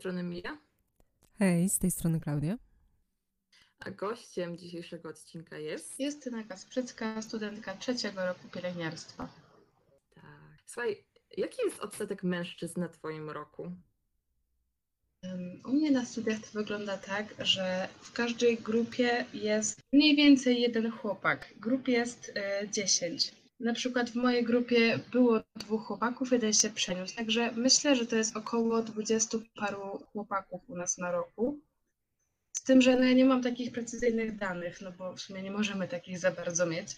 strony Mia. Hej, z tej strony Klaudia. A gościem dzisiejszego odcinka jest. Justyna Kasprzycka, studentka trzeciego roku pielęgniarstwa. Tak. Słuchaj, jaki jest odsetek mężczyzn na Twoim roku? U mnie na studiach to wygląda tak, że w każdej grupie jest mniej więcej jeden chłopak. Grup jest y, 10. Na przykład w mojej grupie było dwóch chłopaków, jeden się przeniósł. Także myślę, że to jest około 20 paru chłopaków u nas na roku. Z tym, że no ja nie mam takich precyzyjnych danych, no bo w sumie nie możemy takich za bardzo mieć,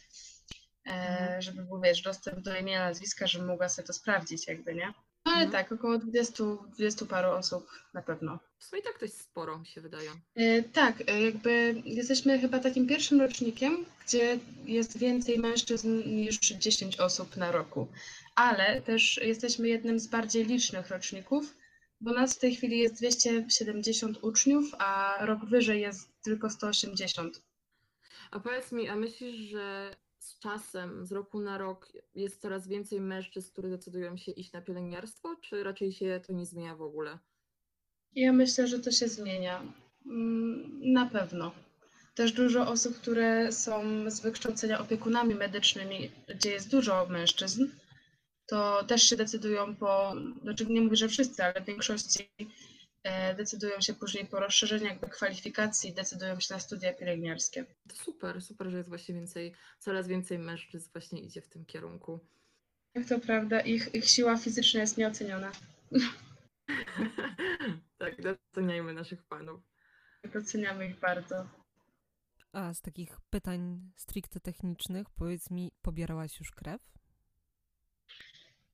e, żeby był, wiesz, dostęp do imienia, nazwiska, żebym mogła sobie to sprawdzić jakby, nie? Ale Mhm. tak, około 20, 20 paru osób na pewno. W sumie tak dość sporo mi się wydaje. E, Tak, e, jakby jesteśmy chyba takim pierwszym rocznikiem, gdzie jest więcej mężczyzn niż 10 osób na roku. Ale też jesteśmy jednym z bardziej licznych roczników, bo nas w tej chwili jest 270 uczniów, a rok wyżej jest tylko 180. A powiedz mi, a myślisz, że z czasem, z roku na rok jest coraz więcej mężczyzn, którzy decydują się iść na pielęgniarstwo, czy raczej się to nie zmienia w ogóle? Ja myślę, że to się zmienia. Mm, Na pewno. Też dużo osób, które są z wykształcenia opiekunami medycznymi, gdzie jest dużo mężczyzn, to też się decydują po, znaczy nie mówię, że wszyscy, ale w większości decydują się później po rozszerzeniu jakby kwalifikacji, decydują się na studia pielęgniarskie. To super, super, że jest właśnie więcej, coraz więcej mężczyzn właśnie idzie w tym kierunku. Tak to prawda, ich, ich siła fizyczna jest nieoceniona. tak, doceniajmy naszych panów. Doceniamy ich bardzo. A z takich pytań stricte technicznych, powiedz mi, pobierałaś już krew?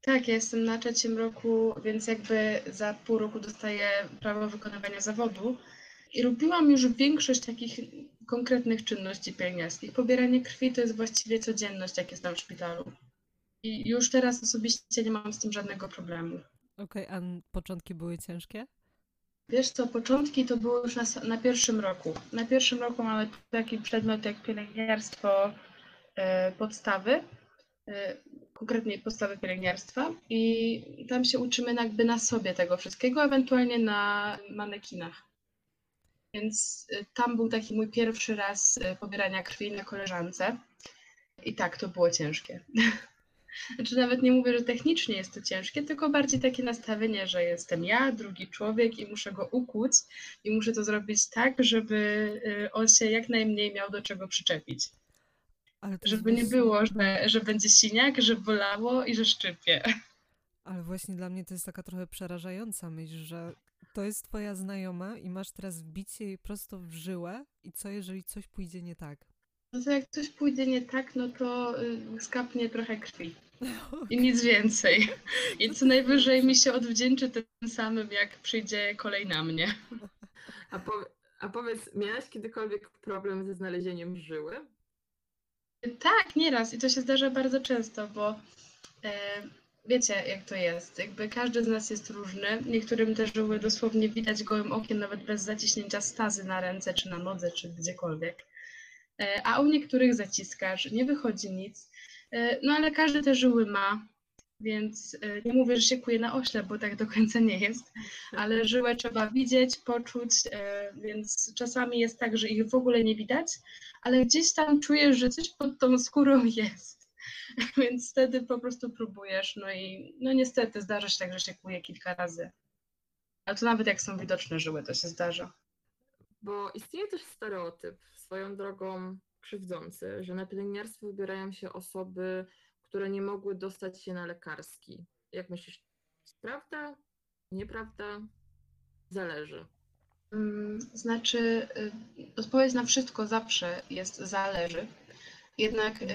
Tak, ja jestem na trzecim roku, więc jakby za pół roku dostaję prawo wykonywania zawodu. I robiłam już większość takich konkretnych czynności pielęgniarskich. Pobieranie krwi to jest właściwie codzienność, jak jestem w szpitalu. I już teraz osobiście nie mam z tym żadnego problemu. Okej, a n- początki były ciężkie? Wiesz co, początki to było już na, na pierwszym roku. Na pierwszym roku mamy taki przedmiot jak pielęgniarstwo e, podstawy, e, konkretnie podstawy pielęgniarstwa i tam się uczymy jakby na sobie tego wszystkiego, ewentualnie na manekinach. Więc e, tam był taki mój pierwszy raz e, pobierania krwi na koleżance i tak, to było ciężkie. Znaczy nawet nie mówię, że technicznie jest to ciężkie, tylko bardziej takie nastawienie, że jestem ja, drugi człowiek i muszę go ukuć i muszę to zrobić tak, żeby y, on się jak najmniej miał do czego przyczepić. Ale to jest Żeby nie właśnie- było, że, że będzie siniak, że bolało i że szczypie. Ale właśnie dla mnie to jest taka trochę przerażająca myśl, że to jest twoja znajoma i masz teraz wbić jej prosto w żyłę i co jeżeli coś pójdzie nie tak? No to jak coś pójdzie nie tak, no to y, skapnie trochę krwi i nic więcej. I co najwyżej mi się odwdzięczy tym samym, jak przyjdzie kolej na mnie. A, po, a powiedz, miałaś kiedykolwiek problem ze znalezieniem żyły? Tak, nieraz i to się zdarza bardzo często, bo e, wiecie, jak to jest. Jakby każdy z nas jest różny. Niektórym te żyły dosłownie widać gołym okiem, nawet bez zaciśnięcia stazy na ręce, czy na nodze, czy gdziekolwiek. E, a u niektórych zaciskasz, nie wychodzi nic. E, no ale każdy te żyły ma, więc e, nie mówię, że się kuje na oślep, bo tak do końca nie jest, ale żyłę trzeba widzieć, poczuć, e, więc czasami jest tak, że ich w ogóle nie widać, ale gdzieś tam czujesz, że coś pod tą skórą jest. Więc wtedy po prostu próbujesz. No i no niestety zdarza się tak, że się kuje kilka razy. A to nawet jak są widoczne żyły, to się zdarza. Bo istnieje też stereotyp, swoją drogą krzywdzący, że na pielęgniarstwo wybierają się osoby, które nie mogły dostać się na lekarski. Jak myślisz, prawda? Nieprawda? Zależy. Mm, Znaczy, y, odpowiedź na wszystko zawsze jest zależy. Jednak y,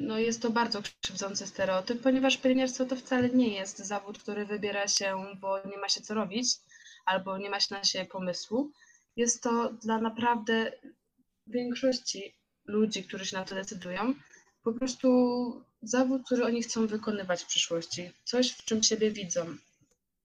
no, jest to bardzo krzywdzący stereotyp, ponieważ pielęgniarstwo to wcale nie jest zawód, który wybiera się, bo nie ma się co robić albo nie ma się na siebie pomysłu. Jest to dla naprawdę większości ludzi, którzy się na to decydują, po prostu zawód, który oni chcą wykonywać w przyszłości, coś, w czym siebie widzą.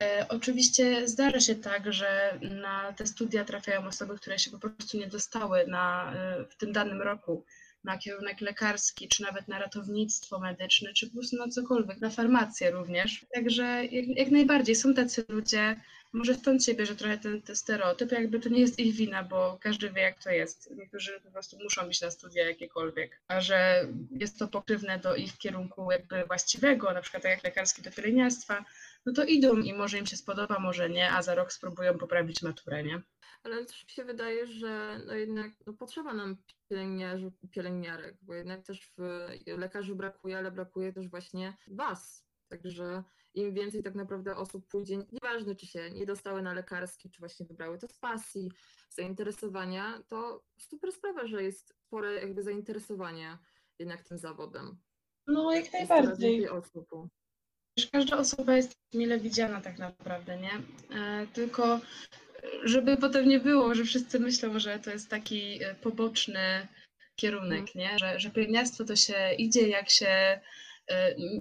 E, Oczywiście zdarza się tak, że na te studia trafiają osoby, które się po prostu nie dostały na, e, w tym danym roku na kierunek lekarski, czy nawet na ratownictwo medyczne, czy po prostu na cokolwiek, na farmację również. Także jak, jak najbardziej są tacy ludzie, może stąd się bierze trochę ten, ten stereotyp, jakby to nie jest ich wina, bo każdy wie jak to jest. Niektórzy po prostu muszą iść na studia jakiekolwiek, a że jest to pokrywne do ich kierunku jakby właściwego, na przykład tak jak lekarskie do pielęgniarstwa, no to idą i może im się spodoba, może nie, a za rok spróbują poprawić maturę, nie? Ale też mi się wydaje, że no jednak no potrzeba nam pielęgniarzy, pielęgniarek, bo jednak też w, lekarzy brakuje, ale brakuje też właśnie was. Także im więcej tak naprawdę osób pójdzie, nieważne czy się nie dostały na lekarski, czy właśnie wybrały to z pasji, zainteresowania, to super sprawa, że jest spore jakby zainteresowanie jednak tym zawodem. No jak najbardziej. Wiesz, każda osoba jest mile widziana tak naprawdę, nie? E, tylko żeby potem nie było, że wszyscy myślą, że to jest taki e, poboczny kierunek, nie? Że, że pielęgniarstwo to się idzie, jak się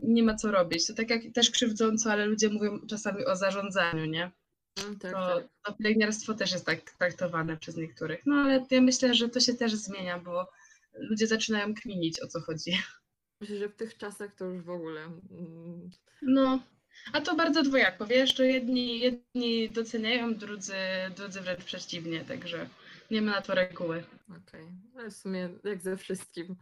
nie ma co robić. To tak jak też krzywdząco, ale ludzie mówią czasami o zarządzaniu, nie? Mm, Tak, To, tak. to pielęgniarstwo też jest tak traktowane przez niektórych. No ale ja myślę, że to się też zmienia, bo ludzie zaczynają kminić o co chodzi. Myślę, że w tych czasach to już w ogóle. mm, No, a to bardzo dwojako, wiesz, to jedni, jedni doceniają, drudzy, drudzy wręcz przeciwnie, także nie ma na to reguły. Okej, ale w sumie jak ze wszystkim.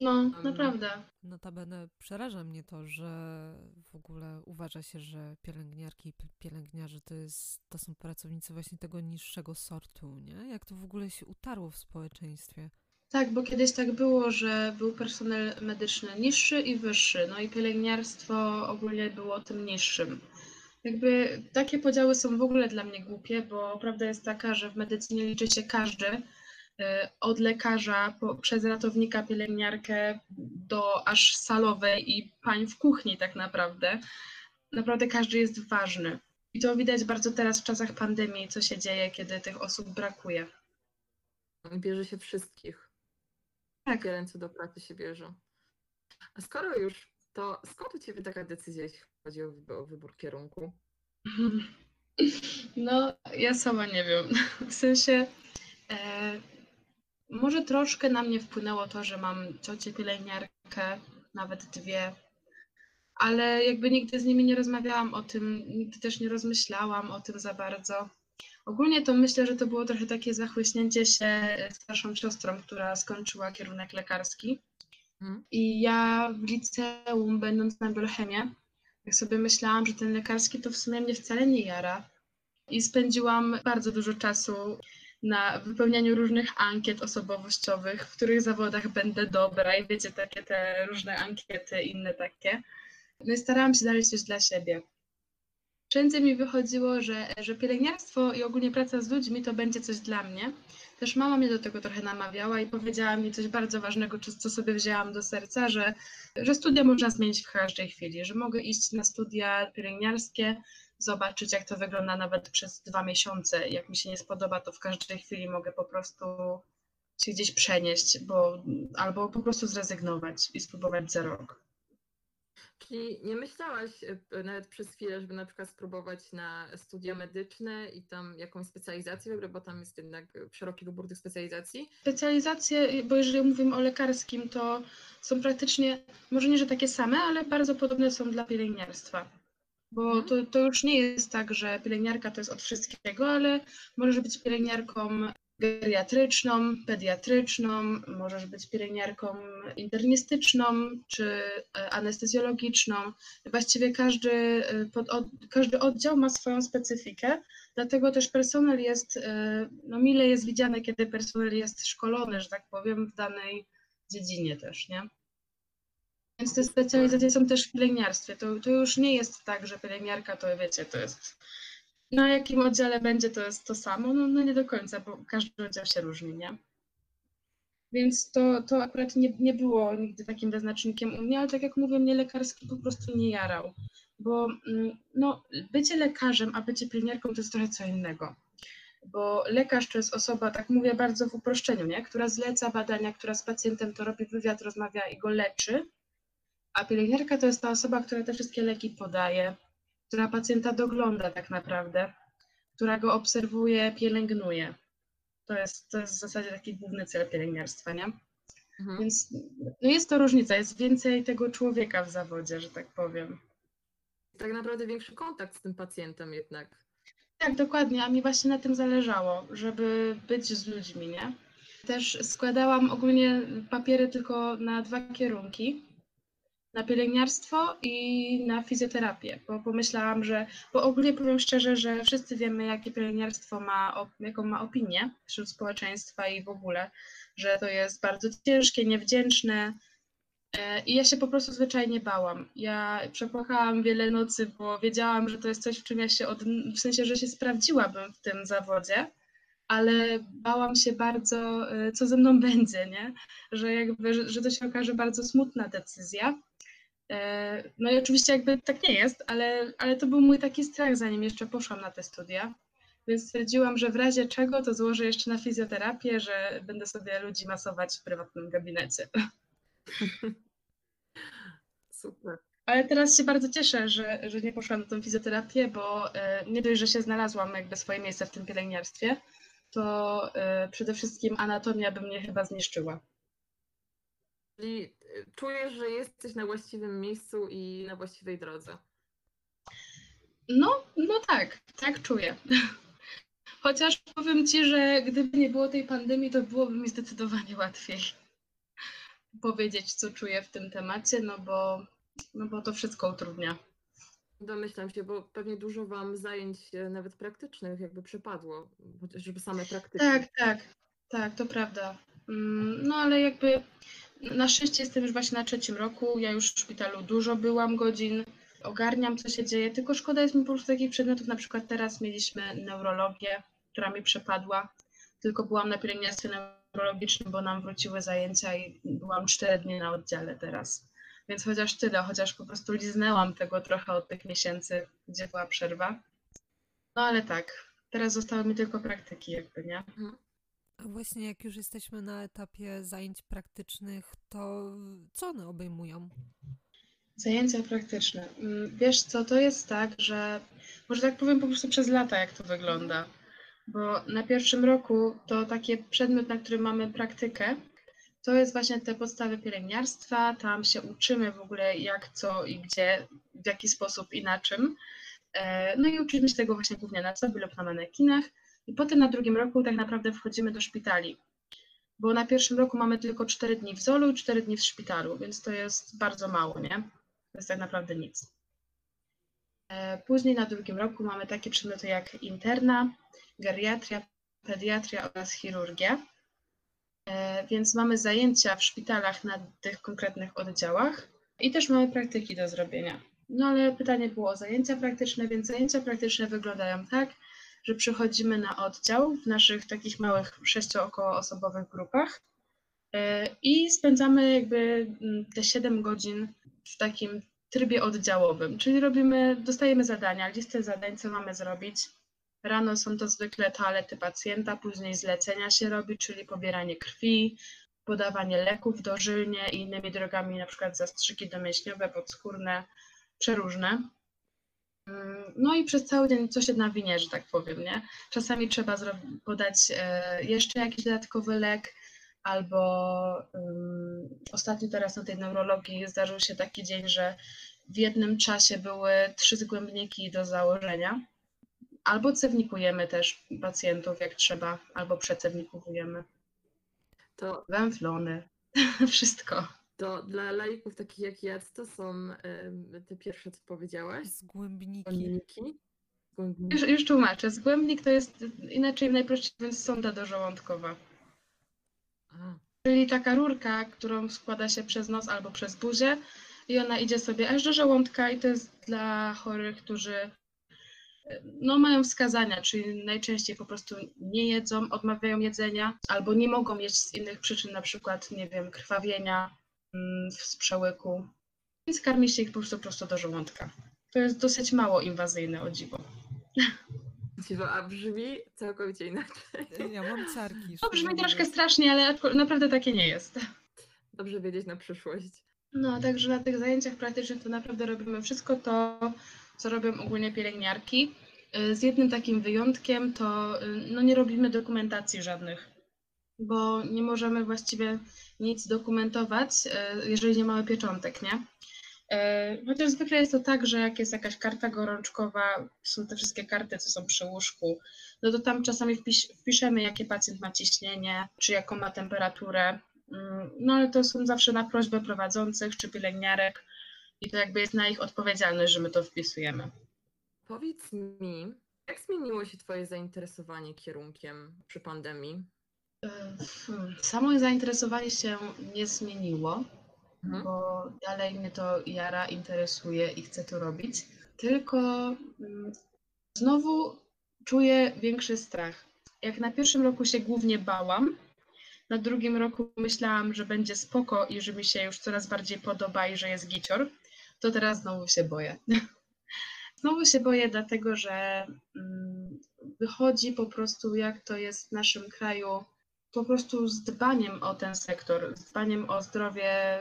No, naprawdę. Notabene przeraża mnie to, że w ogóle uważa się, że pielęgniarki i pi- pielęgniarze to, jest, to są pracownicy właśnie tego niższego sortu, nie? Jak to w ogóle się utarło w społeczeństwie. Tak, bo kiedyś tak było, że był personel medyczny niższy i wyższy, no i pielęgniarstwo ogólnie było tym niższym. Jakby takie podziały są w ogóle dla mnie głupie, bo prawda jest taka, że w medycynie liczy się każdy, od lekarza po, przez ratownika, pielęgniarkę do aż salowej i pań w kuchni tak naprawdę. Naprawdę każdy jest ważny. I to widać bardzo teraz w czasach pandemii, co się dzieje, kiedy tych osób brakuje. Bierze się wszystkich. Tak. Ręce do pracy się bierze. A skoro już, to skąd u Ciebie taka decyzja, jeśli chodzi o wybór, o wybór kierunku? No, ja sama nie wiem. W sensie, e, może troszkę na mnie wpłynęło to, że mam ciocię pielęgniarkę, nawet dwie, ale jakby nigdy z nimi nie rozmawiałam o tym, nigdy też nie rozmyślałam o tym za bardzo. Ogólnie to myślę, że to było trochę takie zachłyśnięcie się starszą siostrą, która skończyła kierunek lekarski. Mhm. I ja w liceum, będąc na biochemię, jak sobie myślałam, że ten lekarski to w sumie mnie wcale nie jara. I spędziłam bardzo dużo czasu na wypełnianiu różnych ankiet osobowościowych, w których zawodach będę dobra i wiecie, takie te różne ankiety, inne takie. No i starałam się znaleźć coś dla siebie. Wszędzie mi wychodziło, że, że pielęgniarstwo i ogólnie praca z ludźmi to będzie coś dla mnie. Też mama mnie do tego trochę namawiała i powiedziała mi coś bardzo ważnego, co sobie wzięłam do serca, że, że studia można zmienić w każdej chwili, że mogę iść na studia pielęgniarskie, zobaczyć jak to wygląda nawet przez dwa miesiące. Jak mi się nie spodoba, to w każdej chwili mogę po prostu się gdzieś przenieść, bo, albo po prostu zrezygnować i spróbować za rok. Czyli nie myślałaś e, nawet przez chwilę, żeby na przykład spróbować na studia medyczne i tam jakąś specjalizację wybrać, bo tam jest jednak szeroki wybór tych specjalizacji? Specjalizacje, bo jeżeli mówimy o lekarskim, to są praktycznie, może nie, że takie same, ale bardzo podobne są dla pielęgniarstwa. Bo Mhm. to, to już nie jest tak, że pielęgniarka to jest od wszystkiego, ale możesz być pielęgniarką geriatryczną, pediatryczną, możesz być pielęgniarką internistyczną czy e, anestezjologiczną. Właściwie każdy, e, pod, od, każdy oddział ma swoją specyfikę, dlatego też personel jest, e, no mile jest widziane, kiedy personel jest szkolony, że tak powiem, w danej dziedzinie też, nie? Więc te specjalizacje są też w pielęgniarstwie. To, to już nie jest tak, że pielęgniarka to wiecie, to jest na jakim oddziale będzie to jest to samo, no, no nie do końca, bo każdy oddział się różni, nie? Więc to, to akurat nie, nie było nigdy takim wyznacznikiem u mnie, ale tak jak mówię, mnie lekarski po prostu nie jarał. Bo mm, no, bycie lekarzem, a bycie pielęgniarką to jest trochę co innego. Bo lekarz to jest osoba, tak mówię bardzo w uproszczeniu, nie? która zleca badania, która z pacjentem to robi wywiad, rozmawia i go leczy, a pielęgniarka to jest ta osoba, która te wszystkie leki podaje, która pacjenta dogląda tak naprawdę, która go obserwuje, pielęgnuje. To jest, to jest w zasadzie taki główny cel pielęgniarstwa, nie? Mhm. Więc no jest to różnica, jest więcej tego człowieka w zawodzie, że tak powiem. Tak naprawdę większy kontakt z tym pacjentem jednak. Tak, dokładnie, a mi właśnie na tym zależało, żeby być z ludźmi, nie? Też składałam ogólnie papiery tylko na dwa kierunki. Na pielęgniarstwo i na fizjoterapię, bo pomyślałam, że, bo ogólnie powiem szczerze, że wszyscy wiemy, jakie pielęgniarstwo ma, jaką ma opinię wśród społeczeństwa i w ogóle, że to jest bardzo ciężkie, niewdzięczne. E, I ja się po prostu zwyczajnie bałam. Ja przepłakałam wiele nocy, bo wiedziałam, że to jest coś, w czym ja się, od, w sensie, że się sprawdziłabym w tym zawodzie, ale bałam się bardzo, e, co ze mną będzie, nie? Że jakby, że, że to się okaże bardzo smutna decyzja. E, No i oczywiście jakby tak nie jest, ale, ale to był mój taki strach, zanim jeszcze poszłam na te studia. Więc stwierdziłam, że w razie czego to złożę jeszcze na fizjoterapię, że będę sobie ludzi masować w prywatnym gabinecie. Super. Ale teraz się bardzo cieszę, że, że nie poszłam na tą fizjoterapię, bo e, nie dość, że się znalazłam jakby swoje miejsce w tym pielęgniarstwie, to e, przede wszystkim anatomia by mnie chyba zniszczyła. Czyli czujesz, że jesteś na właściwym miejscu i na właściwej drodze. No, no tak, tak czuję. Chociaż powiem Ci, że gdyby nie było tej pandemii, to byłoby mi zdecydowanie łatwiej powiedzieć, co czuję w tym temacie, no bo, no bo to wszystko utrudnia. Domyślam się, bo pewnie dużo wam zajęć e, nawet praktycznych jakby przypadło, chociażby same praktyki. Tak, tak, tak, to prawda. Mm, No ale jakby na szczęście jestem już właśnie na trzecim roku. Ja już w szpitalu dużo byłam godzin, ogarniam co się dzieje, tylko szkoda jest mi po prostu takich przedmiotów. Na przykład teraz mieliśmy neurologię, która mi przepadła, tylko byłam na pielęgniarstwie neurologicznym, bo nam wróciły zajęcia i byłam cztery dni na oddziale teraz. Więc chociaż tyle, chociaż po prostu liznęłam tego trochę od tych miesięcy, gdzie była przerwa. No ale tak, teraz zostały mi tylko praktyki jakby, nie? A właśnie jak już jesteśmy na etapie zajęć praktycznych, to co one obejmują? Zajęcia praktyczne. Mm, Wiesz co, to jest tak, że może tak powiem po prostu przez lata, jak to wygląda. Bo na pierwszym roku to taki przedmiot, na którym mamy praktykę, to jest właśnie te podstawy pielęgniarstwa. Tam się uczymy w ogóle jak, co i gdzie, w jaki sposób i na czym. E, No i uczymy się tego właśnie głównie na sobie lub na manekinach. I potem na drugim roku tak naprawdę wchodzimy do szpitali. Bo na pierwszym roku mamy tylko 4 dni w Zolu i 4 dni w szpitalu, więc to jest bardzo mało, nie? To jest tak naprawdę nic. E, Później na drugim roku mamy takie przedmioty jak interna, geriatria, pediatria oraz chirurgia. E, Więc mamy zajęcia w szpitalach na tych konkretnych oddziałach i też mamy praktyki do zrobienia. No ale pytanie było o zajęcia praktyczne, więc zajęcia praktyczne wyglądają tak, że przychodzimy na oddział w naszych takich małych sześciookołoosobowych grupach e, i spędzamy jakby mm, te 7 godzin w takim trybie oddziałowym, czyli robimy, dostajemy zadania, listę zadań, co mamy zrobić. Rano są to zwykle toalety pacjenta, później zlecenia się robi, czyli pobieranie krwi, podawanie leków dożylnie i innymi drogami, na przykład zastrzyki domięśniowe, podskórne, przeróżne. Mm, No i przez cały dzień coś się nawinie, że tak powiem, nie? Czasami trzeba podać e, jeszcze jakiś dodatkowy lek, albo um, ostatnio teraz na tej neurologii zdarzył się taki dzień, że w jednym czasie były trzy zgłębniki do założenia. Albo cewnikujemy też pacjentów jak trzeba, albo przecewnikujemy. To, Węflony, wszystko. To dla laików takich jak ja, to są em, te pierwsze, co powiedziałaś? Zgłębniki. Zgłębniki? Zgłębniki. Już, już tłumaczę. Zgłębnik to jest inaczej najprościej mówiąc sonda dożołądkowa. A, Czyli taka rurka, którą składa się przez nos albo przez buzię i ona idzie sobie aż do żołądka i to jest dla chorych, którzy no, mają wskazania, czyli najczęściej po prostu nie jedzą, odmawiają jedzenia albo nie mogą jeść z innych przyczyn, na przykład, nie wiem, krwawienia mm, w przełyku, więc karmi się ich po prostu prosto do żołądka. To jest dosyć mało inwazyjne, o dziwo. dziwo, a brzmi całkowicie inaczej. Ja mam ciarki. To brzmi troszkę strasznie, ale naprawdę takie nie jest. Dobrze wiedzieć na przyszłość. No, także na tych zajęciach praktycznych to naprawdę robimy wszystko to, co robią ogólnie pielęgniarki. Y, Z jednym takim wyjątkiem to y, no, nie robimy dokumentacji żadnych, bo nie możemy właściwie nic dokumentować, y, jeżeli nie mamy pieczątek, nie? E, Chociaż zwykle jest to tak, że jak jest jakaś karta gorączkowa, są te wszystkie karty, co są przy łóżku, no to tam czasami wpisz, wpiszemy, jakie pacjent ma ciśnienie, czy jaką ma temperaturę. Mm, No ale to są zawsze na prośbę prowadzących czy pielęgniarek i to jakby jest na ich odpowiedzialność, że my to wpisujemy. Powiedz mi, jak zmieniło się Twoje zainteresowanie kierunkiem przy pandemii? Hmm, Samo zainteresowanie się nie zmieniło, Mhm. bo dalej mnie to jara, interesuje i chcę to robić. Tylko mm, znowu czuję większy strach. Jak na pierwszym roku się głównie bałam, na drugim roku myślałam, że będzie spoko i że mi się już coraz bardziej podoba i że jest gicior, to teraz znowu się boję. Znowu się boję, dlatego że mm, wychodzi po prostu, jak to jest w naszym kraju, po prostu z dbaniem o ten sektor, z dbaniem o zdrowie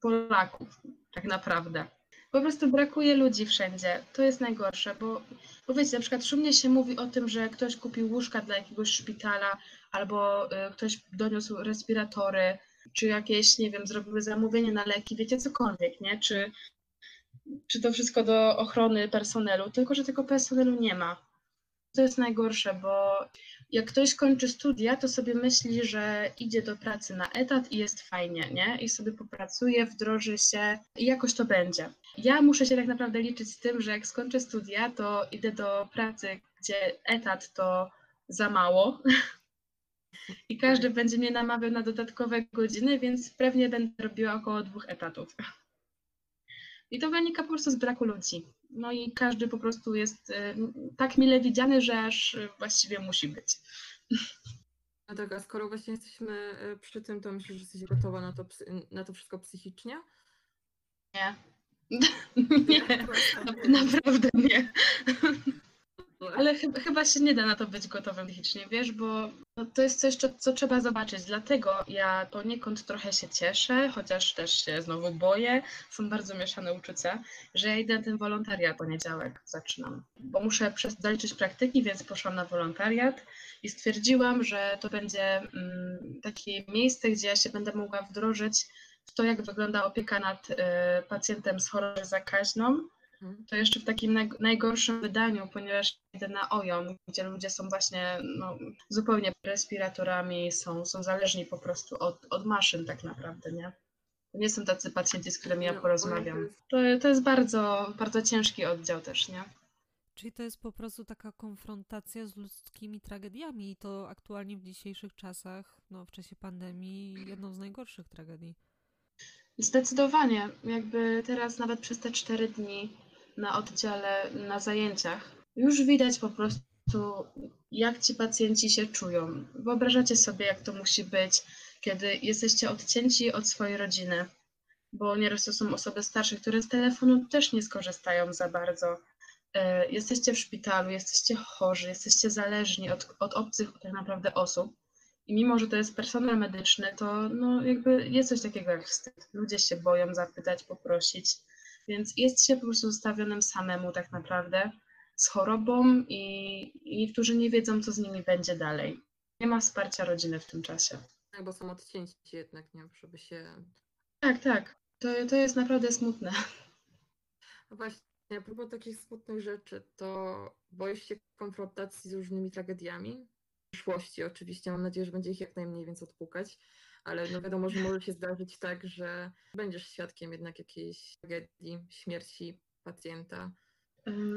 Polaków, tak naprawdę. Po prostu brakuje ludzi wszędzie. To jest najgorsze, bo, bo wiecie, na przykład szumnie się mówi o tym, że ktoś kupił łóżka dla jakiegoś szpitala, albo y, ktoś doniósł respiratory, czy jakieś, nie wiem, zrobiły zamówienie na leki, wiecie, cokolwiek, nie? Czy, czy to wszystko do ochrony personelu, tylko że tego personelu nie ma. To jest najgorsze, bo jak ktoś kończy studia, to sobie myśli, że idzie do pracy na etat i jest fajnie, nie? I sobie popracuje, wdroży się i jakoś to będzie. Ja muszę się tak naprawdę liczyć z tym, że jak skończę studia, to idę do pracy, gdzie etat to za mało. I każdy będzie mnie namawiał na dodatkowe godziny, więc pewnie będę robiła około dwóch etatów. I to wynika po prostu z braku ludzi. No i każdy po prostu jest y, tak mile widziany, że aż y, właściwie musi być. No tak, a skoro właśnie jesteśmy e, przy tym, to myślisz, że jesteś gotowa na to, na to wszystko psychicznie? Nie. Nie, naprawdę nie. Ale chyba, chyba się nie da na to być gotowym psychicznie, wiesz, bo no, to jest coś, co, co trzeba zobaczyć. Dlatego ja poniekąd trochę się cieszę, chociaż też się znowu boję. Są bardzo mieszane uczucia, że ja idę na ten wolontariat poniedziałek zaczynam. Bo muszę przez, zaliczyć praktyki, więc poszłam na wolontariat i stwierdziłam, że to będzie mm, takie miejsce, gdzie ja się będę mogła wdrożyć w to, jak wygląda opieka nad y, pacjentem z chorobą zakaźną. To jeszcze w takim naj, najgorszym wydaniu, ponieważ idę na OJOM, gdzie ludzie są właśnie no, zupełnie respiratorami, są, są zależni po prostu od, od maszyn tak naprawdę, nie? Nie są tacy pacjenci, z którymi ja No, porozmawiam. To, to jest bardzo, bardzo ciężki oddział też, nie? Czyli to jest po prostu taka konfrontacja z ludzkimi tragediami i to aktualnie w dzisiejszych czasach, no w czasie pandemii, jedną z najgorszych tragedii. Zdecydowanie. Jakby teraz nawet przez te cztery dni na oddziale, na zajęciach, już widać po prostu, jak ci pacjenci się czują. Wyobrażacie sobie, jak to musi być, kiedy jesteście odcięci od swojej rodziny, bo nieraz to są osoby starsze, które z telefonu też nie skorzystają za bardzo. E, Jesteście w szpitalu, jesteście chorzy, jesteście zależni od, od obcych tak naprawdę osób. I mimo, że to jest personel medyczny, to no jakby jest coś takiego jak wstyd. Ludzie się boją zapytać, poprosić, więc jest się po prostu zostawionym samemu tak naprawdę z chorobą i, niektórzy nie wiedzą, co z nimi będzie dalej. Nie ma wsparcia rodziny w tym czasie. Tak, bo są odcięci jednak, nie? Żeby się... Tak, tak. To, to jest naprawdę smutne. No właśnie, a propos takich smutnych rzeczy, to boisz się konfrontacji z różnymi tragediami? W przyszłości oczywiście, mam nadzieję, że będzie ich jak najmniej, więc odpukać. Ale no wiadomo, że może się zdarzyć tak, że będziesz świadkiem jednak jakiejś tragedii, śmierci pacjenta.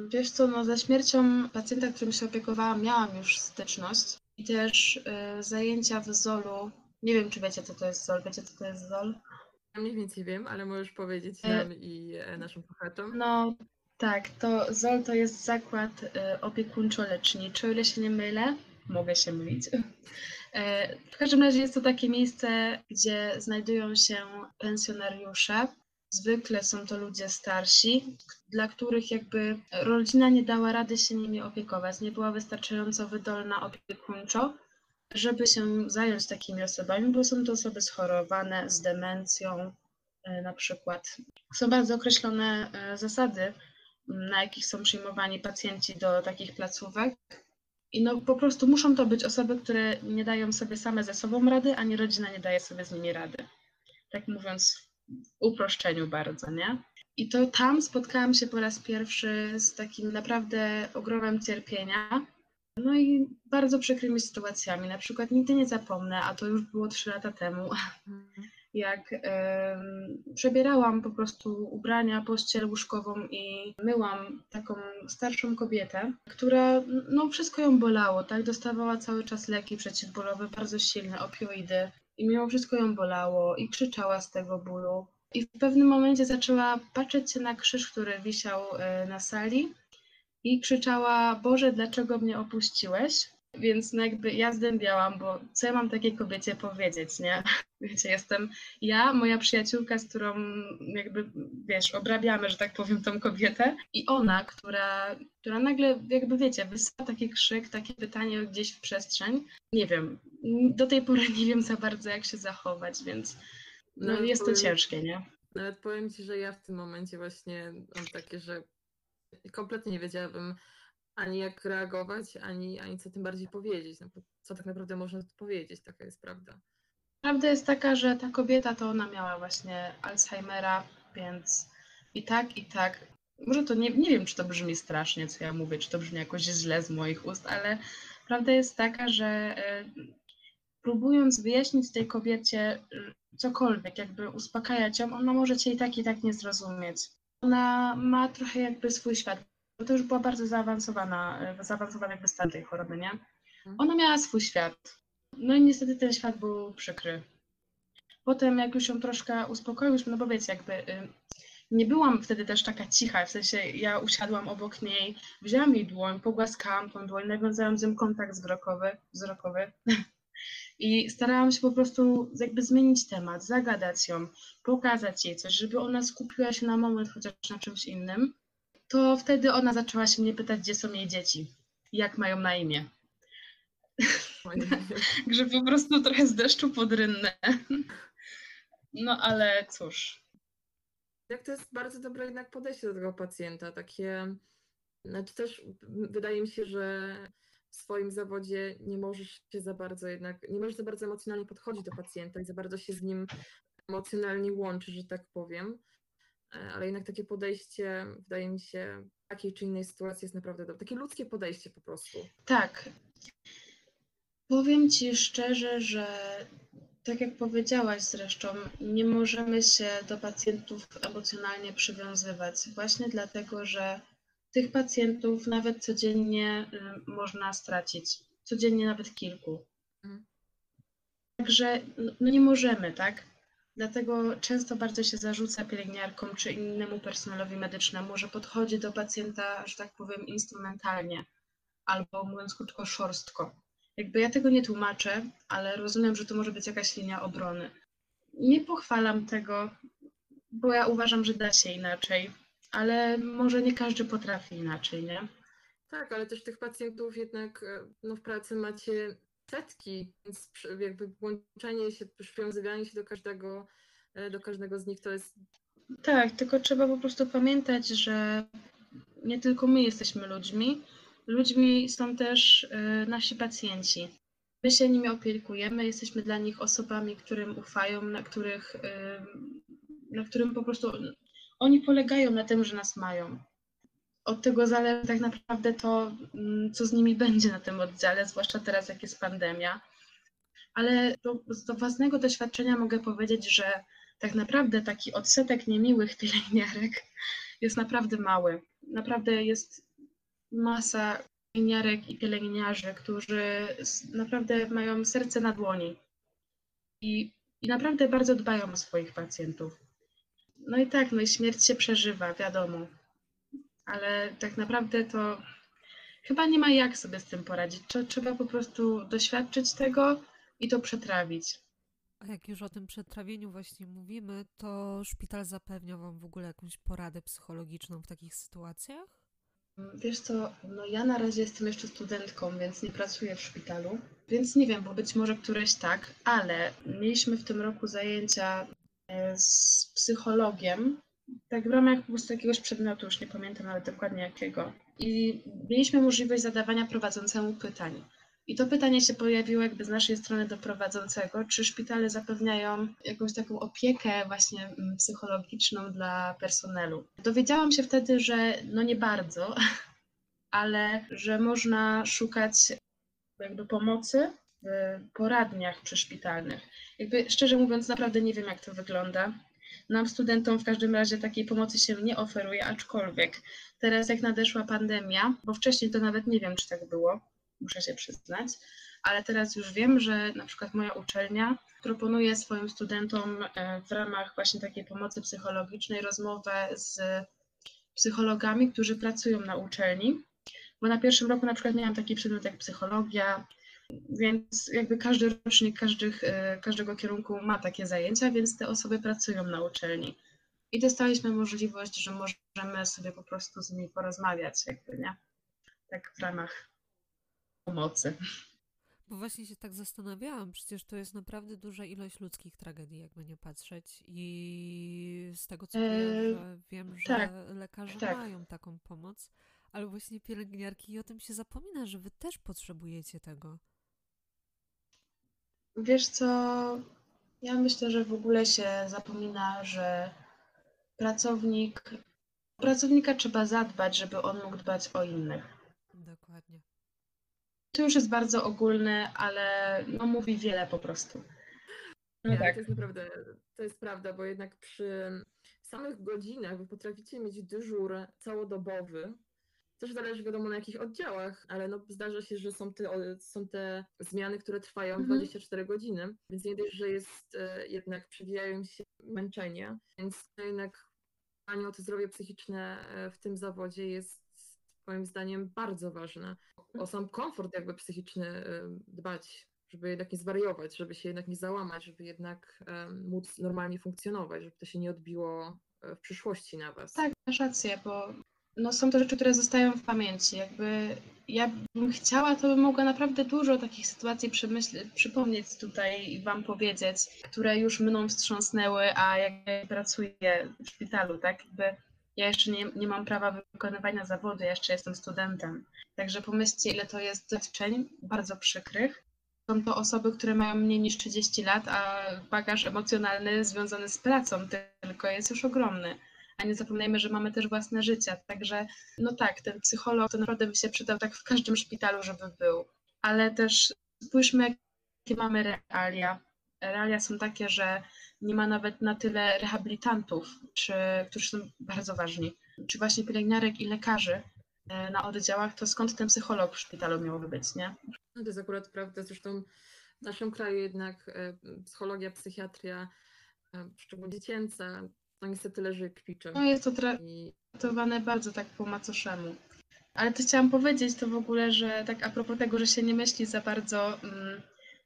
Wiesz co, no ze śmiercią pacjenta, którym się opiekowałam, miałam już styczność i też y, zajęcia w ZOL-u. Nie wiem, czy wiecie, co to jest ZOL. Wiecie, co to jest ZOL? Ja mniej więcej wiem, ale możesz powiedzieć E, nam i e, naszym słuchaczom. No tak, to ZOL to jest zakład y, opiekuńczo-leczniczy, o ile się nie mylę. Mogę się mylić. E, W każdym razie jest to takie miejsce, gdzie znajdują się pensjonariusze. Zwykle są to ludzie starsi, dla których jakby rodzina nie dała rady się nimi opiekować, nie była wystarczająco wydolna opiekuńczo, żeby się zająć takimi osobami, bo są to osoby schorowane z demencją e, na przykład. Są bardzo określone e, zasady, na jakich są przyjmowani pacjenci do takich placówek. I no po prostu muszą to być osoby, które nie dają sobie same ze sobą rady, ani rodzina nie daje sobie z nimi rady. Tak mówiąc w uproszczeniu bardzo, nie? I to tam spotkałam się po raz pierwszy z takim naprawdę ogromem cierpienia. No i bardzo przykrymi sytuacjami. Na przykład nigdy nie zapomnę, a to już było trzy lata temu, jak przebierałam po prostu ubrania, pościel łóżkową i myłam taką starszą kobietę, która, no wszystko ją bolało, tak? Dostawała cały czas leki przeciwbólowe, bardzo silne, opioidy i mimo wszystko ją bolało i krzyczała z tego bólu. I w pewnym momencie zaczęła patrzeć się na krzyż, który wisiał e, na sali i krzyczała, Boże, dlaczego mnie opuściłeś? Więc no jakby ja zdębiałam, bo co ja mam takiej kobiecie powiedzieć, nie? Wiecie, jestem ja, moja przyjaciółka, z którą jakby, wiesz, obrabiamy, że tak powiem, tą kobietę i ona, która, która nagle, jakby wiecie, wysyła taki krzyk, takie pytanie gdzieś w przestrzeń. Nie wiem, do tej pory nie wiem za bardzo, jak się zachować, więc no, Nawet jest to powiem- ciężkie, nie? Nawet powiem ci, że ja w tym momencie właśnie mam takie, że kompletnie nie wiedziałabym ani jak reagować, ani, ani co tym bardziej powiedzieć. No, co tak naprawdę można powiedzieć, taka jest prawda. Prawda jest taka, że ta kobieta to ona miała właśnie Alzheimera, więc i tak, i tak. Może to nie, nie wiem, czy to brzmi strasznie, co ja mówię, czy to brzmi jakoś źle z moich ust, ale prawda jest taka, że e, próbując wyjaśnić tej kobiecie e, cokolwiek, jakby uspokajać ją, ona może cię i tak, i tak nie zrozumieć. Ona ma trochę jakby swój świat, bo to już była bardzo zaawansowana, e, zaawansowany jakby stan tej choroby, nie? Ona miała swój świat. No i niestety ten świat był przykry. Potem jak już ją troszkę uspokoiłyśmy, no bo wiecie, jakby y, nie byłam wtedy też taka cicha, w sensie ja usiadłam obok niej, wzięłam jej dłoń, pogłaskałam tą dłoń, nawiązałam z nią kontakt wzrokowy, wzrokowy i starałam się po prostu jakby zmienić temat, zagadać ją, pokazać jej coś, żeby ona skupiła się na moment chociaż na czymś innym. To wtedy ona zaczęła się mnie pytać, gdzie są jej dzieci, jak mają na imię. Moim Że po prostu trochę z deszczu pod. No ale cóż. Jak to jest bardzo dobre jednak podejście do tego pacjenta, takie, znaczy też wydaje mi się, że w swoim zawodzie nie możesz się za bardzo jednak, nie możesz za bardzo emocjonalnie podchodzić do pacjenta i za bardzo się z nim emocjonalnie łączyć, że tak powiem, ale jednak takie podejście wydaje mi się w takiej czy innej sytuacji jest naprawdę dobre, takie ludzkie podejście po prostu. Tak. Powiem ci szczerze, że tak jak powiedziałaś zresztą, nie możemy się do pacjentów emocjonalnie przywiązywać. Właśnie dlatego, że tych pacjentów nawet codziennie y, można stracić. Codziennie nawet kilku. Mhm. Także no, no nie możemy, tak? Dlatego często bardzo się zarzuca pielęgniarkom czy innemu personelowi medycznemu, że podchodzi do pacjenta, że tak powiem, instrumentalnie, albo mówiąc krótko, szorstko. Jakby ja tego nie tłumaczę, ale rozumiem, że to może być jakaś linia obrony. Nie pochwalam tego, bo ja uważam, że da się inaczej, ale może nie każdy potrafi inaczej, nie? Tak, ale też tych pacjentów jednak e, no, w pracy macie setki, więc jakby włączenie się, przywiązywanie się do każdego, e, do każdego z nich to jest Tak, tylko trzeba po prostu pamiętać, że nie tylko my jesteśmy ludźmi, ludźmi są też y, nasi pacjenci. My się nimi opiekujemy, jesteśmy dla nich osobami, którym ufają, na których, y, na którym po prostu oni polegają na tym, że nas mają. Od tego zależy tak naprawdę to, mm, co z nimi będzie na tym oddziale, zwłaszcza teraz, jak jest pandemia. Ale do, z własnego doświadczenia mogę powiedzieć, że tak naprawdę taki odsetek niemiłych pielęgniarek jest naprawdę mały. Naprawdę jest masa pielęgniarek i pielęgniarzy, którzy naprawdę mają serce na dłoni i, i naprawdę bardzo dbają o swoich pacjentów. No i tak, no i śmierć się przeżywa, wiadomo, ale tak naprawdę to chyba nie ma jak sobie z tym poradzić. Trze- Trzeba po prostu doświadczyć tego i to przetrawić. A jak już o tym przetrawieniu właśnie mówimy, to szpital zapewnia Wam w ogóle jakąś poradę psychologiczną w takich sytuacjach? Wiesz co, no ja na razie jestem jeszcze studentką, więc nie pracuję w szpitalu, więc nie wiem, bo być może któreś tak, ale mieliśmy w tym roku zajęcia e, z psychologiem, tak w ramach po prostu jakiegoś przedmiotu, już nie pamiętam nawet dokładnie jakiego. I mieliśmy możliwość zadawania prowadzącemu pytań. I to pytanie się pojawiło jakby z naszej strony do prowadzącego, czy szpitale zapewniają jakąś taką opiekę właśnie mm, psychologiczną dla personelu. Dowiedziałam się wtedy, że no nie bardzo, ale że można szukać jakby pomocy w poradniach przyszpitalnych. Jakby szczerze mówiąc, naprawdę nie wiem, jak to wygląda. Nam, studentom, w każdym razie takiej pomocy się nie oferuje, aczkolwiek teraz, jak nadeszła pandemia, bo wcześniej to nawet nie wiem, czy tak było, muszę się przyznać, ale teraz już wiem, że na przykład moja uczelnia proponuje swoim studentom e, w ramach właśnie takiej pomocy psychologicznej rozmowę z psychologami, którzy pracują na uczelni. Bo na pierwszym roku na przykład miałam taki przedmiot jak psychologia, więc jakby każdy rocznik każdych, e, każdego kierunku ma takie zajęcia, więc te osoby pracują na uczelni. I dostaliśmy możliwość, że możemy sobie po prostu z nimi porozmawiać, jakby, nie? Tak w ramach pomocy. Bo właśnie się tak zastanawiałam, przecież to jest naprawdę duża ilość ludzkich tragedii, jakby nie patrzeć. I z tego co Eee, wiem, że, wiem, że tak, lekarze tak. mają taką pomoc, ale właśnie pielęgniarki i o tym się zapomina, że wy też potrzebujecie tego. Wiesz co, ja myślę, że w ogóle się zapomina, że pracownik, pracownika trzeba zadbać, żeby on mógł dbać o innych. Dokładnie. To już jest bardzo ogólne, ale no, mówi wiele po prostu. No tak. to jest naprawdę, to jest prawda, bo jednak przy samych godzinach wy potraficie mieć dyżur całodobowy. Też zależy wiadomo na jakich oddziałach, ale no zdarza się, że są te, są te zmiany, które trwają Mhm. 24 godziny, więc nie dość, że jest e, jednak przewijają się męczenie, więc to jednak dbanie o to zdrowie psychiczne e, w tym zawodzie jest moim zdaniem bardzo ważne. O sam komfort jakby psychiczny e, dbać, żeby jednak nie zwariować, żeby się jednak nie załamać, żeby jednak móc normalnie funkcjonować, żeby to się nie odbiło w przyszłości na was. Tak, masz rację, bo no, są to rzeczy, które zostają w pamięci. Jakby ja bym chciała, to bym mogła naprawdę dużo takich sytuacji przypomnieć tutaj i Wam powiedzieć, które już mną wstrząsnęły, a jak ja pracuję w szpitalu, tak? Jakby ja jeszcze nie, nie mam prawa wykonywania zawodu, ja jeszcze jestem studentem. Także pomyślcie, ile to jest doświadczeń bardzo przykrych. Są to osoby, które mają mniej niż 30 lat, a bagaż emocjonalny związany z pracą tylko jest już ogromny a nie zapominajmy, że mamy też własne życie. Także no tak, ten psycholog to naprawdę by się przydał tak w każdym szpitalu, żeby był. Ale też spójrzmy, jakie mamy realia. Realia są takie, że nie ma nawet na tyle rehabilitantów, czy, którzy są bardzo ważni, czy właśnie pielęgniarek i lekarzy e, na oddziałach, to skąd ten psycholog w szpitalu miałby być, nie? No to jest akurat prawda. Zresztą w naszym kraju jednak e, psychologia, psychiatria, e, szczególnie dziecięca, to niestety leży kwiczem. No jest to traktowane bardzo tak po macoszemu. Ale to chciałam powiedzieć to w ogóle, że tak a propos tego, że się nie myśli za bardzo mm,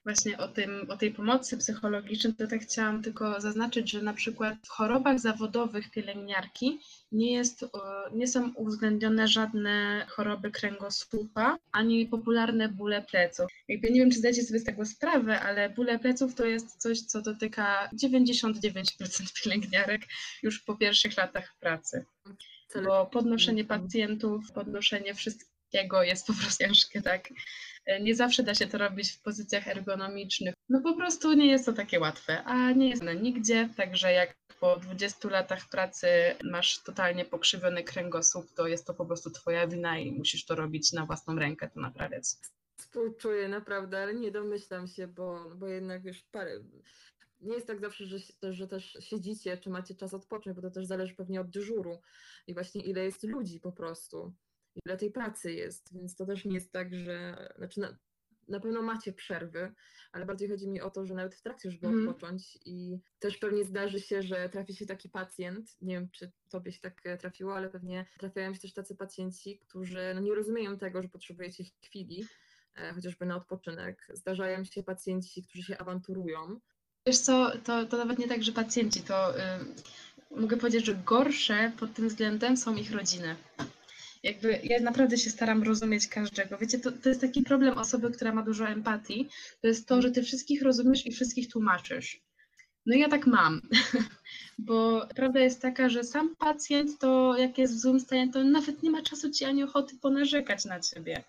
właśnie o, tym, o tej pomocy psychologicznej, to tak chciałam tylko zaznaczyć, że na przykład w chorobach zawodowych pielęgniarki nie, jest, nie są uwzględnione żadne choroby kręgosłupa, ani popularne bóle pleców. Jakby nie wiem, czy zdajecie sobie z tego sprawę, ale bóle pleców to jest coś, co dotyka 99% pielęgniarek już po pierwszych latach pracy bo podnoszenie pacjentów, podnoszenie wszystkiego jest po prostu ciężkie, tak? Nie zawsze da się to robić w pozycjach ergonomicznych. No po prostu nie jest to takie łatwe, a nie jest ono nigdzie, także jak po 20 latach pracy masz totalnie pokrzywiony kręgosłup, to jest to po prostu twoja wina i musisz to robić na własną rękę, to naprawiać. Współczuję naprawdę, ale nie domyślam się, bo, bo jednak już parę. Nie jest tak zawsze, że, że też siedzicie, czy macie czas odpocząć, bo to też zależy pewnie od dyżuru i właśnie ile jest ludzi po prostu, ile tej pracy jest, więc to też nie jest tak, że. Znaczy na, na pewno macie przerwy, ale bardziej chodzi mi o to, że nawet w trakcie, żeby Mhm. odpocząć i też pewnie zdarzy się, że trafi się taki pacjent, nie wiem, czy tobie się tak e, trafiło, ale pewnie trafiają się też tacy pacjenci, którzy no, nie rozumieją tego, że potrzebujecie chwili, e, chociażby na odpoczynek. Zdarzają się pacjenci, którzy się awanturują. Wiesz co, to, to nawet nie tak, że pacjenci, to y, mogę powiedzieć, że gorsze pod tym względem są ich rodziny. Jakby ja naprawdę się staram rozumieć każdego. Wiecie, to, to jest taki problem osoby, która ma dużo empatii, to jest to, że ty wszystkich rozumiesz i wszystkich tłumaczysz. No ja tak mam, bo prawda jest taka, że sam pacjent to jak jest w złym stanie, to nawet nie ma czasu ci ani ochoty ponarzekać na ciebie.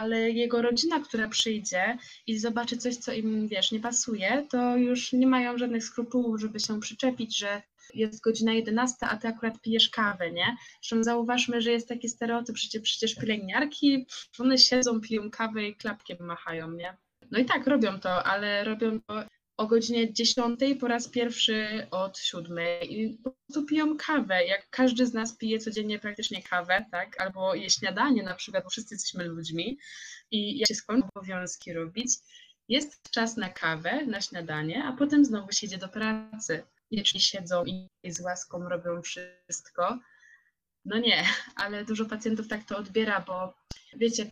Ale jego rodzina, która przyjdzie i zobaczy coś, co im, wiesz, nie pasuje, to już nie mają żadnych skrupułów, żeby się przyczepić, że jest godzina 11, a ty akurat pijesz kawę, nie? Zresztą zauważmy, że jest taki stereotyp, przecież, przecież pielęgniarki, one siedzą, piją kawę i klapkiem machają, nie? No i tak, robią to, ale robią to o godzinie 10 po raz pierwszy od 7 i po prostu piją kawę, jak każdy z nas pije codziennie praktycznie kawę, tak? Albo je śniadanie na przykład, bo wszyscy jesteśmy ludźmi i jak się skończą obowiązki robić, jest czas na kawę, na śniadanie, a potem znowu się idzie do pracy. Wiecznie siedzą i z łaską robią wszystko. No nie, ale dużo pacjentów tak to odbiera, bo wiecie,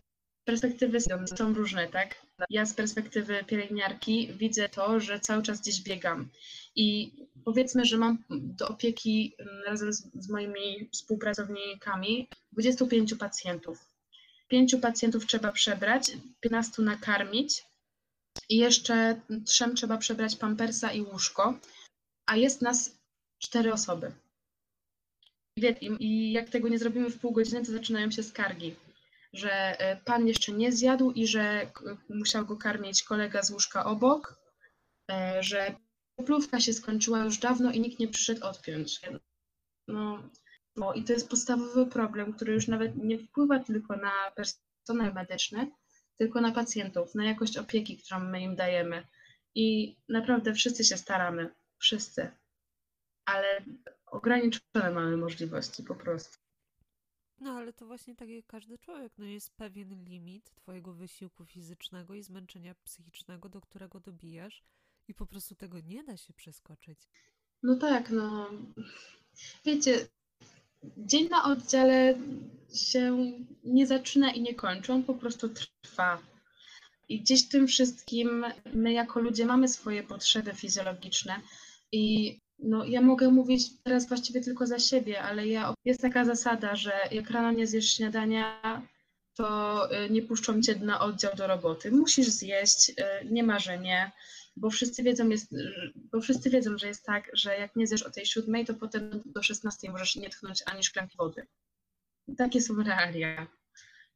perspektywy są różne, tak? Ja z perspektywy pielęgniarki widzę to, że cały czas gdzieś biegam. I powiedzmy, że mam do opieki mm, razem z, z moimi współpracownikami 25 pacjentów. Pięciu pacjentów trzeba przebrać, 15 nakarmić i jeszcze trzem trzeba przebrać pampersa i łóżko, a jest nas cztery osoby. I jak tego nie zrobimy w pół godziny, to zaczynają się skargi że e, pan jeszcze nie zjadł i że musiał go karmić kolega z łóżka obok, e, że plówka się skończyła już dawno i nikt nie przyszedł odpiąć. No, no i to jest podstawowy problem, który już nawet nie wpływa tylko na personel medyczny, tylko na pacjentów, na jakość opieki, którą my im dajemy. I naprawdę wszyscy się staramy, wszyscy, ale ograniczone mamy możliwości po prostu. No ale to właśnie tak jak każdy człowiek, no jest pewien limit twojego wysiłku fizycznego i zmęczenia psychicznego, do którego dobijasz i po prostu tego nie da się przeskoczyć. No tak, no. Wiecie, dzień na oddziale się nie zaczyna i nie kończy, on po prostu trwa. I gdzieś w tym wszystkim my jako ludzie mamy swoje potrzeby fizjologiczne i no, ja mogę mówić teraz właściwie tylko za siebie, ale ja, jest taka zasada, że jak rano nie zjesz śniadania, to y, nie puszczą cię na oddział do roboty. Musisz zjeść, y, nie ma, że nie bo wszyscy wiedzą, jest, bo wszyscy wiedzą, że jest tak, że jak nie zjesz o tej siódmej, to potem do 16 możesz nie tchnąć ani szklanki wody. Takie są realia.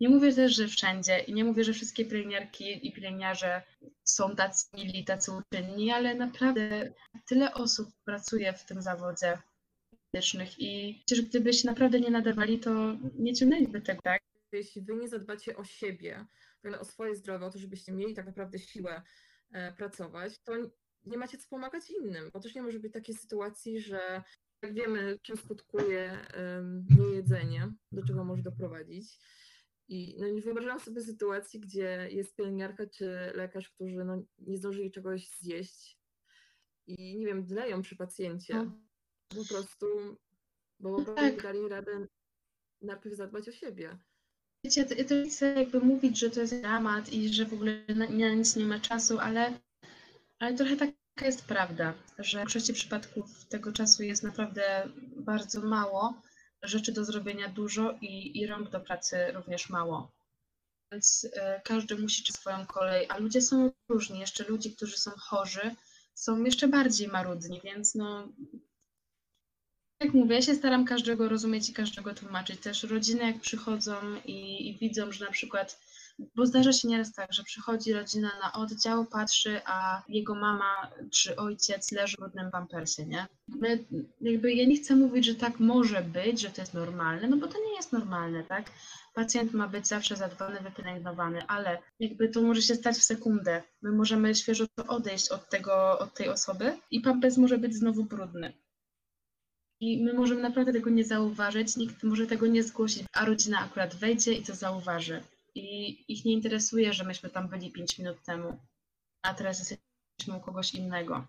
Nie mówię też, że wszędzie i nie mówię, że wszystkie pielęgniarki i pielęgniarze są tacy mili, tacy uczynni, ale naprawdę tyle osób pracuje w tym zawodzie medycznych i przecież gdybyście naprawdę nie nadawali, to nie ciągnęliby tego, tak? jeśli wy nie zadbacie o siebie, o swoje zdrowie, o to, żebyście mieli tak naprawdę siłę e, pracować, to nie macie co pomagać innym. Bo też nie może być takiej sytuacji, że jak wiemy, czym skutkuje niejedzenie, do czego może doprowadzić. I no, nie wyobrażam sobie sytuacji, gdzie jest pielęgniarka czy lekarz, którzy no, nie zdążyli czegoś zjeść i nie wiem, dleją przy pacjencie. No. Po prostu, bo po prostu tak. dali radę najpierw zadbać o siebie. Wiecie, to, to chcę jakby mówić, że to jest dramat i że w ogóle na, na nic nie ma czasu, ale, ale trochę taka jest prawda, że w większości przypadków tego czasu jest naprawdę bardzo mało, rzeczy do zrobienia dużo i, i rąk do pracy również mało. Więc e, każdy musi czytać swoją kolej, a ludzie są różni. Jeszcze ludzi, którzy są chorzy, są jeszcze bardziej marudni, więc no. Jak mówię, ja się staram każdego rozumieć i każdego tłumaczyć. Też rodziny, jak przychodzą i, i widzą, że na przykład, bo zdarza się nieraz tak, że przychodzi rodzina na oddział, patrzy, a jego mama czy ojciec leży w brudnym pampersie, nie? My, jakby ja nie chcę mówić, że tak może być, że to jest normalne, no bo to nie jest normalne, tak? Pacjent ma być zawsze zadbany, wypielęgnowany, ale jakby to może się stać w sekundę. My możemy świeżo odejść od tego, od tej osoby i pampers może być znowu brudny. I my możemy naprawdę tego nie zauważyć, nikt może tego nie zgłosić, a rodzina akurat wejdzie i to zauważy. I ich nie interesuje, że myśmy tam byli 5 minut temu, a teraz jesteśmy u kogoś innego.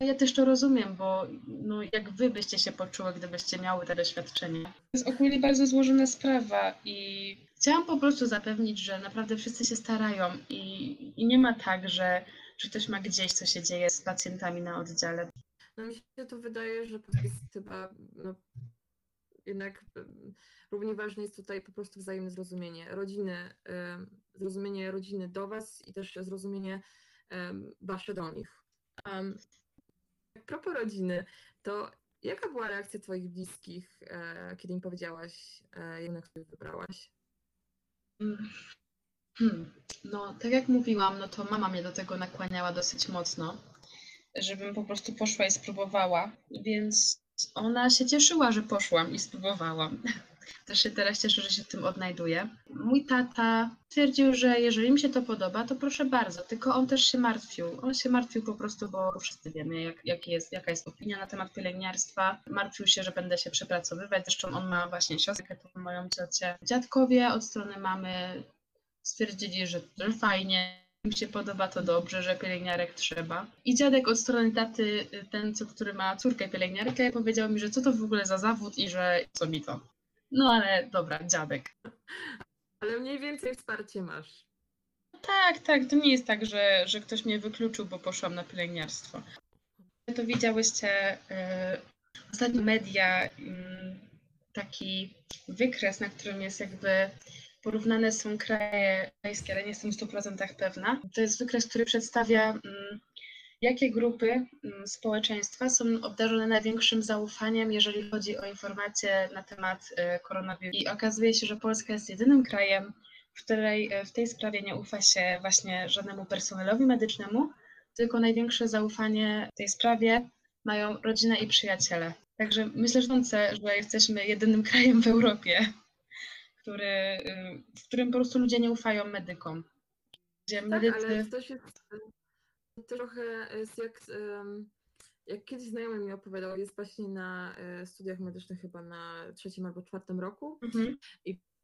Ja też to rozumiem, bo no, jak wy byście się poczuły, gdybyście miały te doświadczenie. To jest ogólnie bardzo złożona sprawa i chciałam po prostu zapewnić, że naprawdę wszyscy się starają i, i nie ma tak, że, że ktoś ma gdzieś, co się dzieje z pacjentami na oddziale. No mi się to wydaje, że to jest chyba no, jednak równie ważne jest tutaj po prostu wzajemne zrozumienie rodziny, zrozumienie rodziny do was i też zrozumienie wasze do nich. Um, propos rodziny, to jaka była reakcja twoich bliskich, e, kiedy im powiedziałaś, e, jednak sobie wybrałaś? Mm. Hmm. No, tak jak mówiłam, no to mama mnie do tego nakłaniała dosyć mocno, żebym po prostu poszła i spróbowała, więc ona się cieszyła, że poszłam i spróbowałam. Też się teraz cieszę, że się w tym odnajduję. Mój tata twierdził, że jeżeli mi się to podoba, to proszę bardzo, tylko on też się martwił. On się martwił po prostu, bo wszyscy wiemy, jak, jak jest, jaka jest opinia na temat pielęgniarstwa. Martwił się, że będę się przepracowywać. Zresztą on ma właśnie siostrę, tą moją ciocię. Dziadkowie od strony mamy stwierdzili, że, fajnie, im się podoba to dobrze, że pielęgniarek trzeba. I dziadek od strony taty, ten, co, który ma córkę pielęgniarkę, powiedział mi, że co to w ogóle za zawód i że co mi to. No ale dobra, dziadek. Ale mniej więcej wsparcie masz. Tak, tak, to nie jest tak, że, że ktoś mnie wykluczył, bo poszłam na pielęgniarstwo. To widziałyście y, ostatnio media y, taki wykres, na którym jest jakby porównane są kraje europejskie, ale nie jestem w 100% pewna. To jest wykres, który przedstawia, mm, jakie grupy mm, społeczeństwa są obdarzone największym zaufaniem, jeżeli chodzi o informacje na temat y, koronawirusa. I okazuje się, że Polska jest jedynym krajem, w której y, w tej sprawie nie ufa się właśnie żadnemu personelowi medycznemu, tylko największe zaufanie w tej sprawie mają rodzina i przyjaciele. Także myślę, że jesteśmy jedynym krajem w Europie, który, y, w którym po prostu ludzie nie ufają medykom. Gdzie Tak, medycy... ale to się trochę jest jak, jak kiedyś znajomy mi opowiadał, jest właśnie na e, studiach medycznych chyba na trzecim albo czwartym roku Mhm.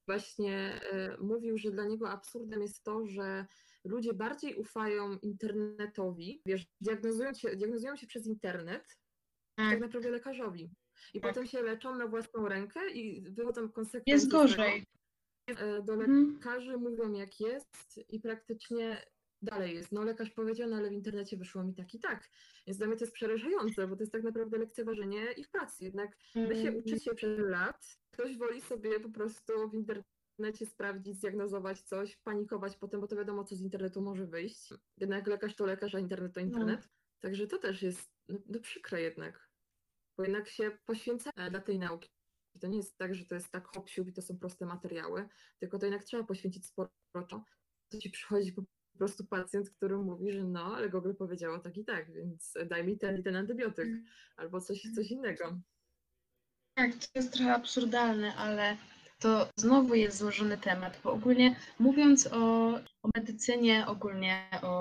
właśnie e, mówił, że dla niego absurdem jest to, że ludzie bardziej ufają internetowi, wiesz, diagnozują się, diagnozują się przez internet, tak Tak, naprawdę lekarzowi. I Tak. potem się leczą na własną rękę i wychodzą konsekwencje. jest gorzej. E, Do Mhm. lekarzy mówią jak jest i praktycznie dalej jest. No lekarz powiedział, no ale w internecie wyszło mi tak i tak. Więc dla mnie to jest przerażające, bo to jest tak naprawdę lekceważenie ich pracy. Jednak wy się Mhm. uczycie przez lat, ktoś woli sobie po prostu w internecie sprawdzić, zdiagnozować coś, panikować potem, bo to wiadomo, co z internetu może wyjść. Jednak lekarz to lekarz, a internet to internet. Także to też jest no, no przykre jednak, bo jednak się poświęca e, dla tej nauki. To nie jest tak, że to jest tak hop i to są proste materiały, tylko to jednak trzeba poświęcić sporo czasu. To ci przychodzi po prostu pacjent, który mówi, że no, ale Google powiedziało tak i tak, więc daj mi ten i ten antybiotyk, albo coś, coś innego. Tak, to jest trochę absurdalne, ale to znowu jest złożony temat, bo ogólnie mówiąc o, o medycynie, ogólnie o,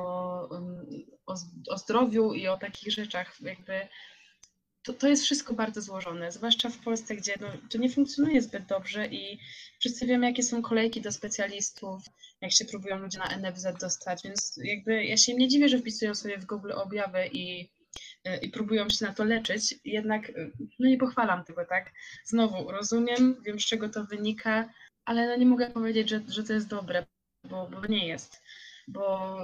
o, o zdrowiu i o takich rzeczach, jakby to, to jest wszystko bardzo złożone, zwłaszcza w Polsce, gdzie no, to nie funkcjonuje zbyt dobrze i wszyscy wiemy, jakie są kolejki do specjalistów, jak się próbują ludzie na NFZ dostać, więc jakby ja się nie dziwię, że wpisują sobie w Google objawy i, i próbują się na to leczyć, jednak no nie pochwalam tego, tak? Znowu, rozumiem, wiem z czego to wynika, ale no nie mogę powiedzieć, że, że to jest dobre, bo, bo nie jest. Bo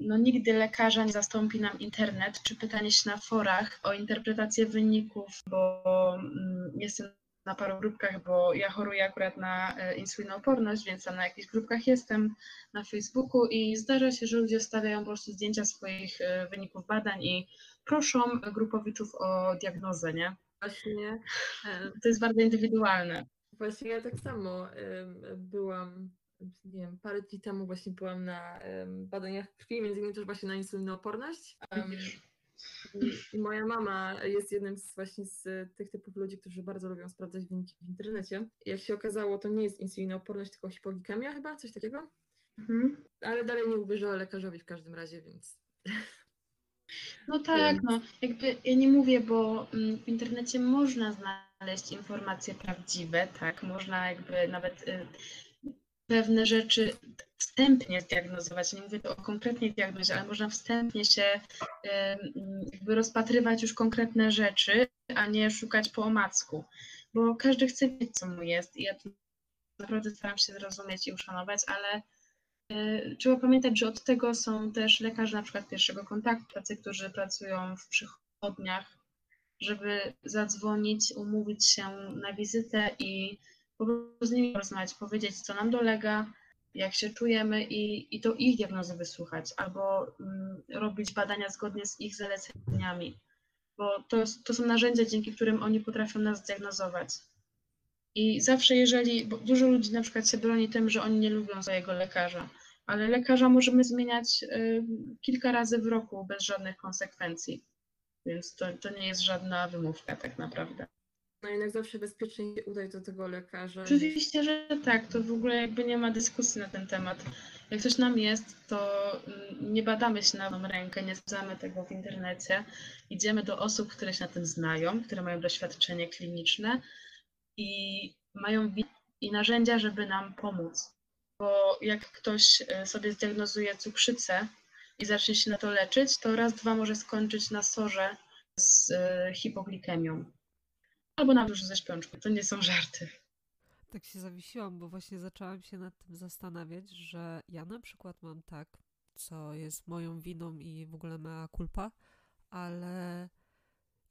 no nigdy lekarza nie zastąpi nam internet, czy pytanie się na forach o interpretację wyników, bo mm, jestem na paru grupkach, bo ja choruję akurat na e, insulinooporność, więc na jakichś grupkach jestem na Facebooku i zdarza się, że ludzie wstawiają po prostu zdjęcia swoich e, wyników badań i proszą grupowiczów o diagnozę, nie? Właśnie, e, To jest bardzo indywidualne. właśnie ja tak samo byłam, nie wiem, parę dni temu właśnie byłam na em, badaniach krwi, między innymi też właśnie na insulinooporność. I, I moja mama jest jednym z właśnie z tych typów ludzi, którzy bardzo lubią sprawdzać wyniki w internecie. Jak się okazało, to nie jest insulinooporność, tylko hipoglikemia chyba, coś takiego. Mhm. Ale dalej nie uwierzyła lekarzowi w każdym razie, więc No tak, no jakby ja nie mówię, bo mm, w internecie można znaleźć informacje prawdziwe, tak, można jakby nawet y, pewne rzeczy wstępnie zdiagnozować. Nie mówię tu o konkretnej diagnozie, ale można wstępnie się jakby rozpatrywać już konkretne rzeczy, a nie szukać po omacku, bo każdy chce wiedzieć, co mu jest i ja naprawdę staram się zrozumieć i uszanować, ale y, Trzeba pamiętać, że od tego są też lekarze na przykład pierwszego kontaktu, tacy, którzy pracują w przychodniach, żeby zadzwonić, umówić się na wizytę i po prostu z nimi porozmawiać, powiedzieć, co nam dolega, jak się czujemy i, i to ich diagnozy wysłuchać, albo mm, robić badania zgodnie z ich zaleceniami, bo to, to są narzędzia, dzięki którym oni potrafią nas zdiagnozować. I zawsze jeżeli, bo dużo ludzi na przykład się broni tym, że oni nie lubią swojego lekarza, ale lekarza możemy zmieniać y, kilka razy w roku bez żadnych konsekwencji. Więc to, to nie jest żadna wymówka tak naprawdę. No jednak zawsze bezpiecznie się udać do tego lekarza. Oczywiście, że tak, to w ogóle jakby nie ma dyskusji na ten temat. Jak coś nam jest, to mm, nie badamy się na rękę, nie sprawdzamy tego w internecie. Idziemy do osób, które się na tym znają, które mają doświadczenie kliniczne i mają i narzędzia, żeby nam pomóc. Bo jak ktoś e, sobie zdiagnozuje cukrzycę i zacznie się na to leczyć, to raz, dwa może skończyć na sorze z e, hipoglikemią. Albo nawet już ze śpiączką. To nie są żarty. Tak się zawiesiłam, bo właśnie zaczęłam się nad tym zastanawiać, że ja na przykład mam tak, co jest moją winą i w ogóle mea culpa, ale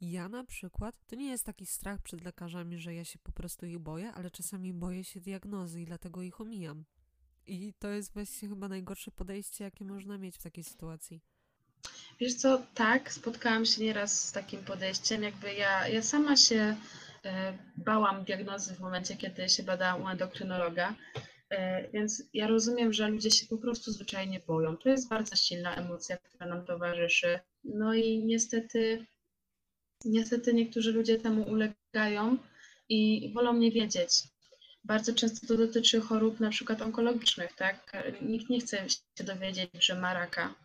ja na przykład, to nie jest taki strach przed lekarzami, że ja się po prostu ich boję, ale czasami boję się diagnozy i dlatego ich omijam. I to jest właśnie chyba najgorsze podejście, jakie można mieć w takiej sytuacji. Wiesz co, tak, spotkałam się nieraz z takim podejściem, jakby ja, ja sama się e, bałam diagnozy w momencie, kiedy się badałam u endokrynologa, e, więc ja rozumiem, że ludzie się po prostu zwyczajnie boją. To jest bardzo silna emocja, która nam towarzyszy. No i niestety, niestety niektórzy ludzie temu ulegają i wolą nie wiedzieć. Bardzo często to dotyczy chorób na przykład onkologicznych, tak? Nikt nie chce się dowiedzieć, że ma raka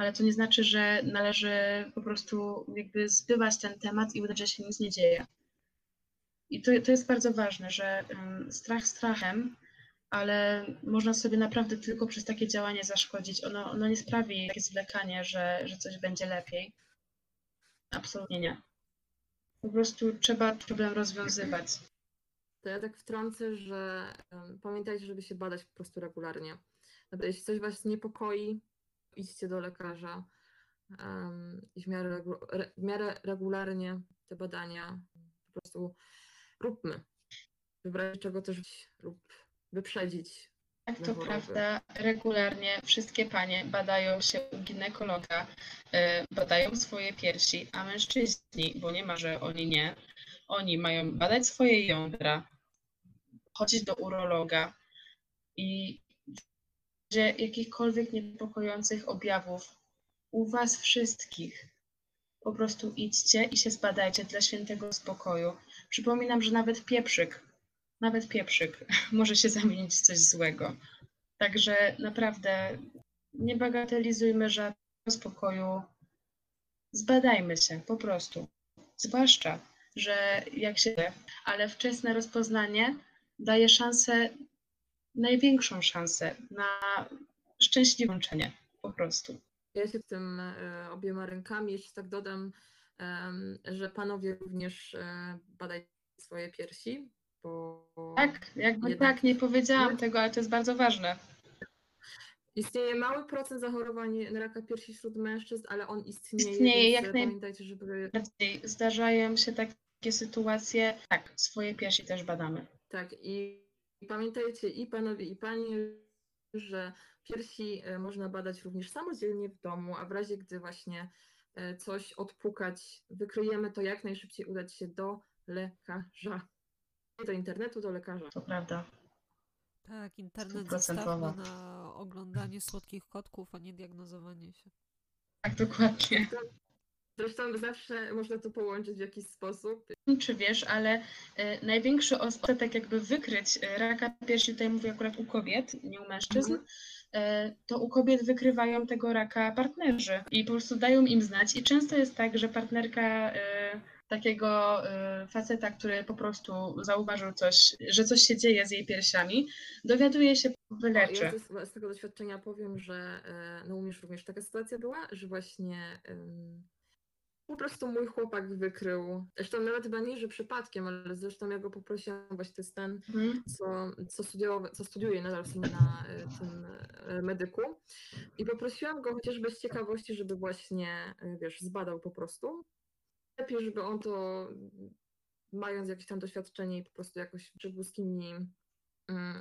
ale to nie znaczy, że należy po prostu jakby zbywać ten temat i udać, że się nic nie dzieje. I to, to jest bardzo ważne, że strach strachem, ale można sobie naprawdę tylko przez takie działanie zaszkodzić. Ono, ono nie sprawi takie zwlekanie, że, że coś będzie lepiej. Absolutnie nie. Po prostu trzeba problem rozwiązywać. To ja tak wtrącę, że um, pamiętajcie, żeby się badać po prostu regularnie. Jeśli coś was niepokoi, idźcie do lekarza um, i w miarę, regu- re, w miarę regularnie te badania po prostu róbmy. Wybrać czego też lub wyprzedzić. Tak, to choroby. prawda. Regularnie wszystkie panie badają się u ginekologa, e, badają swoje piersi, a mężczyźni, bo nie ma, że oni nie, oni mają badać swoje jądra, chodzić do urologa i że jakichkolwiek niepokojących objawów u was wszystkich po prostu idźcie i się zbadajcie dla świętego spokoju. Przypominam, że nawet pieprzyk, nawet pieprzyk może się zamienić w coś złego. Także naprawdę nie bagatelizujmy żadnego spokoju. Zbadajmy się po prostu. Zwłaszcza, że jak się, ale wczesne rozpoznanie daje szansę, największą szansę na szczęśliwe łączenie po prostu. Ja się w tym e, obiema rękami, jeszcze tak dodam, że panowie również e, badajcie swoje piersi, bo Tak, jakby Jednak- tak, nie powiedziałam tego, ale to jest bardzo ważne. istnieje mały procent zachorowań na raka piersi wśród mężczyzn, ale on istnieje, Istnieje, jak naj- pamiętajcie, żeby zdarzają się takie sytuacje. Tak, swoje piersi też badamy. Tak, i, i pamiętajcie i panowie, i panie, że piersi e, można badać również samodzielnie w domu, a w razie gdy właśnie e, coś odpukać, wykryjemy to jak najszybciej udać się do lekarza. Nie do internetu, do lekarza. To prawda. Tak, internet zostawmy na oglądanie słodkich kotków, a nie diagnozowanie się. Tak, dokładnie. Zresztą zawsze można to połączyć w jakiś sposób. Czy wiesz, ale e, największy odsetek jakby wykryć e, raka piersi, tutaj mówię akurat u kobiet, nie u mężczyzn, e, to u kobiet wykrywają tego raka partnerzy i po prostu dają im znać. I często jest tak, że partnerka e, takiego e, faceta, który po prostu zauważył coś, że coś się dzieje z jej piersiami, dowiaduje się, wyleczy. Ja z, z tego doświadczenia powiem, że e, no u również taka sytuacja była, że właśnie po prostu mój chłopak wykrył, zresztą nawet chyba nie, że przypadkiem, ale zresztą ja go poprosiłam, właśnie to jest ten, Mhm. co, co, studiował, co studiuje nadal w na e, tym e, medyku i poprosiłam go chociażby z ciekawości, żeby właśnie, e, wiesz, zbadał po prostu. Lepiej, żeby on to, mając jakieś tam doświadczenie i po prostu jakoś przebłyskimi mm,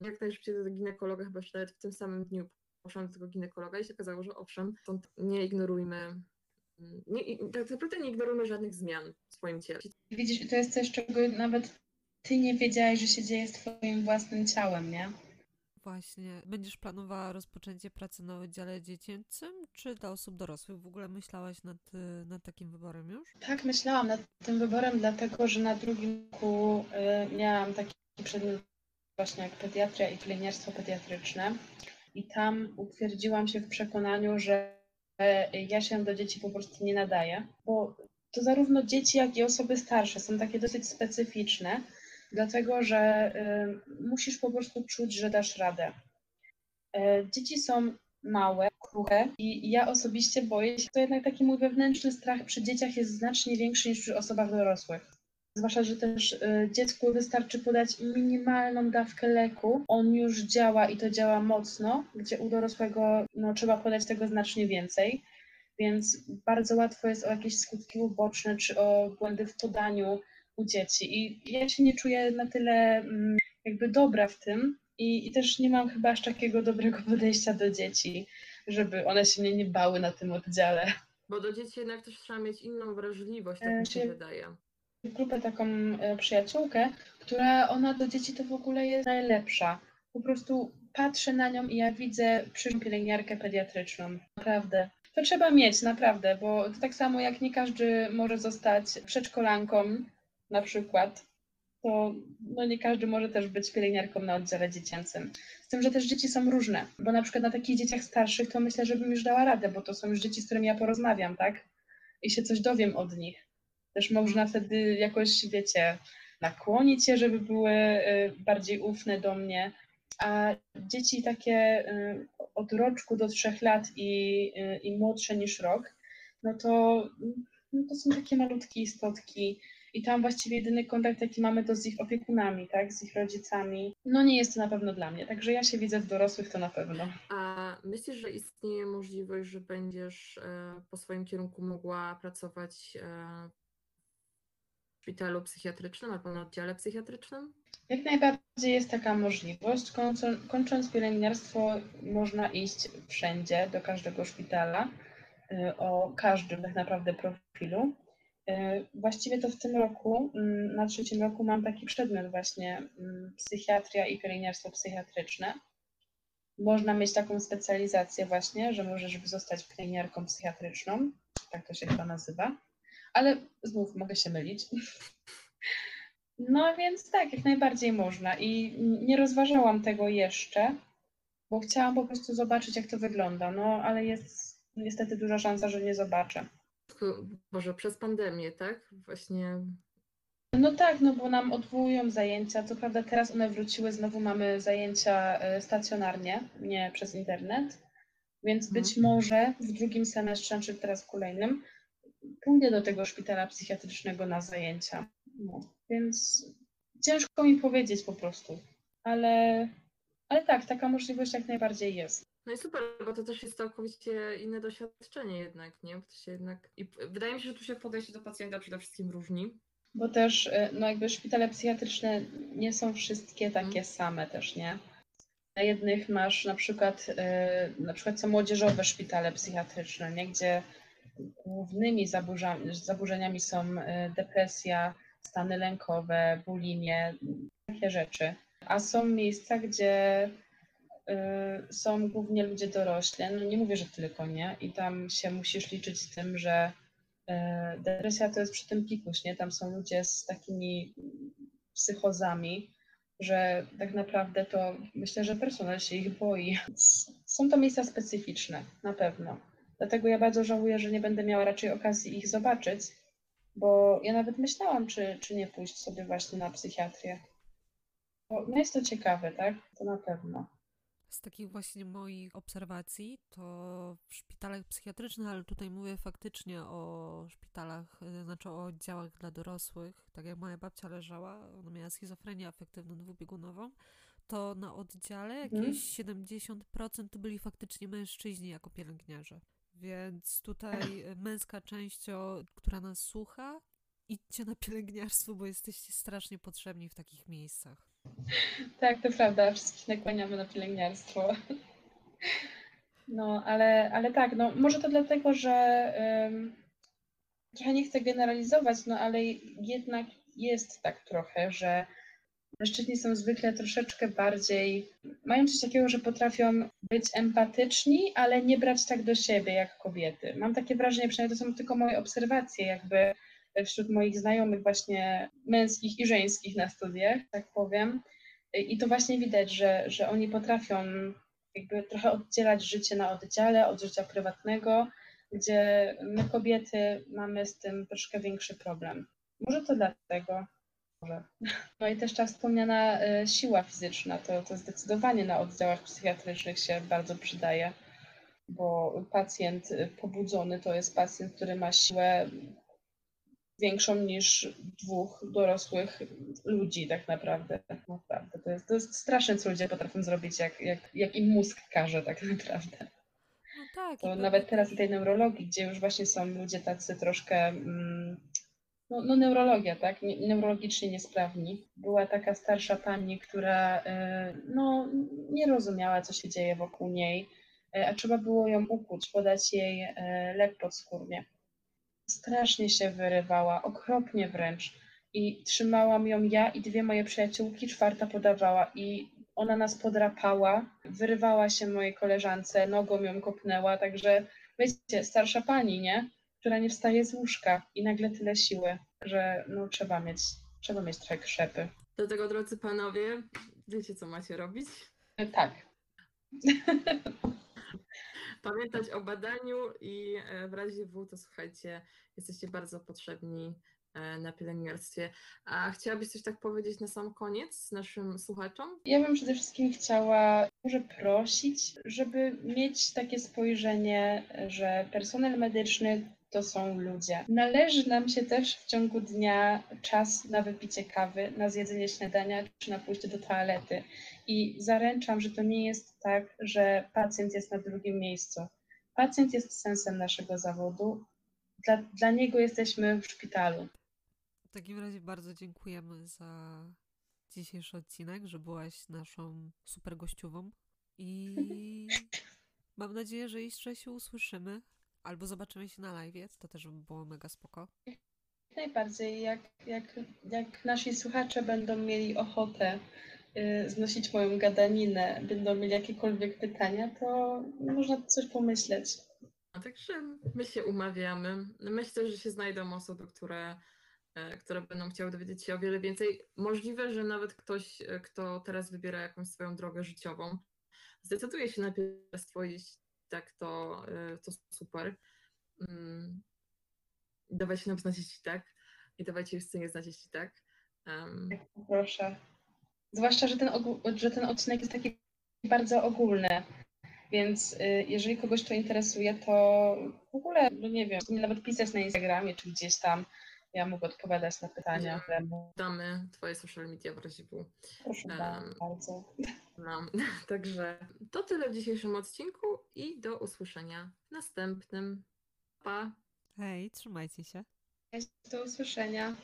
jak najszybciej do ginekologa, chyba nawet w tym samym dniu poszłam do tego ginekologa i się okazało, że owszem, nie ignorujmy, nie, tak naprawdę nie ignorujmy żadnych zmian w swoim ciele. Widzisz, to jest coś, czego nawet ty nie wiedziałeś, że się dzieje z twoim własnym ciałem, nie? Właśnie. Będziesz planowała rozpoczęcie pracy na oddziale dziecięcym, czy dla osób dorosłych? W ogóle myślałaś nad, y, nad takim wyborem już? Tak, myślałam nad tym wyborem, dlatego że na drugim roku y, miałam taki przedmiot właśnie jak pediatria i pielęgniarstwo pediatryczne i tam utwierdziłam się w przekonaniu, że ja się do dzieci po prostu nie nadaję, bo to zarówno dzieci, jak i osoby starsze są takie dosyć specyficzne, dlatego że y, musisz po prostu czuć, że dasz radę. Y, dzieci są małe, kruche i ja osobiście boję się, to jednak taki mój wewnętrzny strach przy dzieciach jest znacznie większy niż przy osobach dorosłych. Zwłaszcza, że też y, dziecku wystarczy podać minimalną dawkę leku, on już działa i to działa mocno, gdzie u dorosłego no, trzeba podać tego znacznie więcej, więc bardzo łatwo jest o jakieś skutki uboczne czy o błędy w podaniu u dzieci. I ja się nie czuję na tyle mm, jakby dobra w tym i, i też nie mam chyba aż takiego dobrego podejścia do dzieci, żeby one się mnie nie bały na tym oddziale. Bo do dzieci jednak też trzeba mieć inną wrażliwość, tak mi się się- wydaje. Grupę taką e, przyjaciółkę, która ona do dzieci to w ogóle jest najlepsza. Po prostu patrzę na nią i ja widzę przyszłą pielęgniarkę pediatryczną. Naprawdę. To trzeba mieć, naprawdę, bo to tak samo jak nie każdy może zostać przedszkolanką na przykład, to no nie każdy może też być pielęgniarką na oddziale dziecięcym. Z tym, że też dzieci są różne, bo na przykład na takich dzieciach starszych to myślę, że bym już dała radę, bo to są już dzieci, z którymi ja porozmawiam, tak? I się coś dowiem od nich. Też można wtedy jakoś, wiecie, nakłonić się, żeby były y, bardziej ufne do mnie. A dzieci takie y, od roczku do trzech lat i, y, i młodsze niż rok, no to, no to są takie malutkie istotki. I tam właściwie jedyny kontakt, jaki mamy, to z ich opiekunami, tak, z ich rodzicami. No nie jest to na pewno dla mnie, także ja się widzę w dorosłych, to na pewno. A myślisz, że istnieje możliwość, że będziesz e, po swoim kierunku mogła pracować e, szpitalu psychiatrycznym albo na oddziale psychiatrycznym? Jak najbardziej jest taka możliwość. Kończą- Kończąc pielęgniarstwo, można iść wszędzie, do każdego szpitala, y, o każdym tak naprawdę profilu. Y, Właściwie to w tym roku, mm, na trzecim roku, mam taki przedmiot właśnie mm, psychiatria i pielęgniarstwo psychiatryczne. Można mieć taką specjalizację właśnie, że możesz zostać pielęgniarką psychiatryczną, tak to się chyba nazywa, ale znów mogę się mylić. No więc tak, jak najbardziej można i nie rozważałam tego jeszcze, bo chciałam po prostu zobaczyć, jak to wygląda, no ale jest niestety duża szansa, że nie zobaczę. Może przez pandemię, tak? Właśnie No tak, no bo nam odwołują zajęcia, co prawda teraz one wróciły, znowu mamy zajęcia e, stacjonarnie, nie przez internet, więc być może w drugim semestrze, czy teraz w kolejnym, pójdę do tego szpitala psychiatrycznego na zajęcia. No, więc ciężko mi powiedzieć po prostu, ale, ale tak, taka możliwość jak najbardziej jest. No i super, bo to też jest całkowicie inne doświadczenie jednak, nie? To się jednak... I wydaje mi się, że tu się podejście do pacjenta przede wszystkim różni. Bo też, y, no jakby szpitale psychiatryczne nie są wszystkie takie Mhm. same też, nie? Na jednych masz na przykład, y, na przykład są młodzieżowe szpitale psychiatryczne, nie? Gdzie głównymi zaburzeniami są y, depresja, stany lękowe, bulimie, takie rzeczy. A są miejsca, gdzie y, są głównie ludzie dorośli, no nie mówię, że tylko, nie? I tam się musisz liczyć z tym, że E, Depresja to jest przy tym pikuś, nie? Tam są ludzie z takimi psychozami, że tak naprawdę to myślę, że personel się ich boi. Są to miejsca specyficzne, na pewno. Dlatego ja bardzo żałuję, że nie będę miała raczej okazji ich zobaczyć, bo ja nawet myślałam, czy, czy nie pójść sobie właśnie na psychiatrię. Bo no jest to ciekawe, tak? To na pewno. Z takich właśnie moich obserwacji, to w szpitalach psychiatrycznych, ale tutaj mówię faktycznie o szpitalach, znaczy o oddziałach dla dorosłych, tak jak moja babcia leżała, ona miała schizofrenię afektywną dwubiegunową, to na oddziale Mhm. jakieś 70% to byli faktycznie mężczyźni jako pielęgniarze. Więc tutaj y, męska część, która nas słucha, idźcie na pielęgniarstwo, bo jesteście strasznie potrzebni w takich miejscach. Tak, to prawda, wszystkich nakłaniamy na pielęgniarstwo. No, ale, ale tak, no może to dlatego, że em, trochę nie chcę generalizować, no ale jednak jest tak trochę, że Mężczyźni są zwykle troszeczkę bardziej, mają coś takiego, że potrafią być empatyczni, ale nie brać tak do siebie jak kobiety. Mam takie wrażenie, przynajmniej to są tylko moje obserwacje, jakby wśród moich znajomych właśnie męskich i żeńskich na studiach, tak powiem. I to właśnie widać, że, że oni potrafią jakby trochę oddzielać życie na oddziale od życia prywatnego, gdzie my kobiety mamy z tym troszkę większy problem. Może to dlatego. Może. No i też ta wspomniana y, siła fizyczna, to, to zdecydowanie na oddziałach psychiatrycznych się bardzo przydaje, bo pacjent y, pobudzony to jest pacjent, który ma siłę większą niż dwóch dorosłych ludzi tak naprawdę. naprawdę. To, jest, to jest straszne, co ludzie potrafią zrobić, jak, jak, jak im mózg każe tak naprawdę. No tak. To nawet teraz w tej neurologii, gdzie już właśnie są ludzie tacy troszkę, mm, no, no neurologia, tak, Nie- neurologicznie niesprawni. Była taka starsza pani, która y, no, nie rozumiała, co się dzieje wokół niej, y, a trzeba było ją ukuć, podać jej y, lek podskórnie. Strasznie się wyrywała, okropnie wręcz. I trzymałam ją ja i dwie moje przyjaciółki, czwarta podawała i ona nas podrapała, wyrywała się mojej koleżance, nogą ją kopnęła, także wiecie, starsza pani, nie? Która nie wstaje z łóżka i nagle tyle siły, że no trzeba mieć, trzeba mieć trochę krzepy. Dlatego, drodzy panowie, wiecie, co macie robić? E, Tak, Pamiętać o badaniu i e, w razie W, to słuchajcie, jesteście bardzo potrzebni e, na pielęgniarstwie. A chciałabyś coś tak powiedzieć na sam koniec naszym słuchaczom? Ja bym przede wszystkim chciała może prosić, żeby mieć takie spojrzenie, że personel medyczny to są ludzie. Należy nam się też w ciągu dnia czas na wypicie kawy, na zjedzenie śniadania czy na pójście do toalety. I zaręczam, że to nie jest tak, że pacjent jest na drugim miejscu. Pacjent jest sensem naszego zawodu. Dla, dla niego jesteśmy w szpitalu. W takim razie bardzo dziękujemy za dzisiejszy odcinek, że byłaś naszą super gościową i mam nadzieję, że jeszcze się usłyszymy albo zobaczymy się na live, to też by było mega spoko. Najbardziej, jak, jak, jak nasi słuchacze będą mieli ochotę y, znosić moją gadaninę, będą mieli jakiekolwiek pytania, to można coś pomyśleć. A także my się umawiamy. Myślę, że się znajdą osoby, które, e, które będą chciały dowiedzieć się o wiele więcej. Możliwe, że nawet ktoś, e, kto teraz wybiera jakąś swoją drogę życiową, zdecyduje się na pielęgniarstwo i jeśli tak, to, e, to super. Mm. Dawajcie nam znać, jeśli tak. I dawajcie Justynie znać, jeśli tak. Em, Proszę. Zwłaszcza, że ten, że ten odcinek jest taki bardzo ogólny. Więc y, jeżeli kogoś to interesuje, to w ogóle, no nie wiem, nawet pisać na Instagramie czy gdzieś tam. Ja mogę odpowiadać na pytania. Damy Twoje social media w razie W. Proszę Em, bardzo. No, także to tyle w dzisiejszym odcinku i do usłyszenia w następnym. Pa! Hej, trzymajcie się. Do usłyszenia.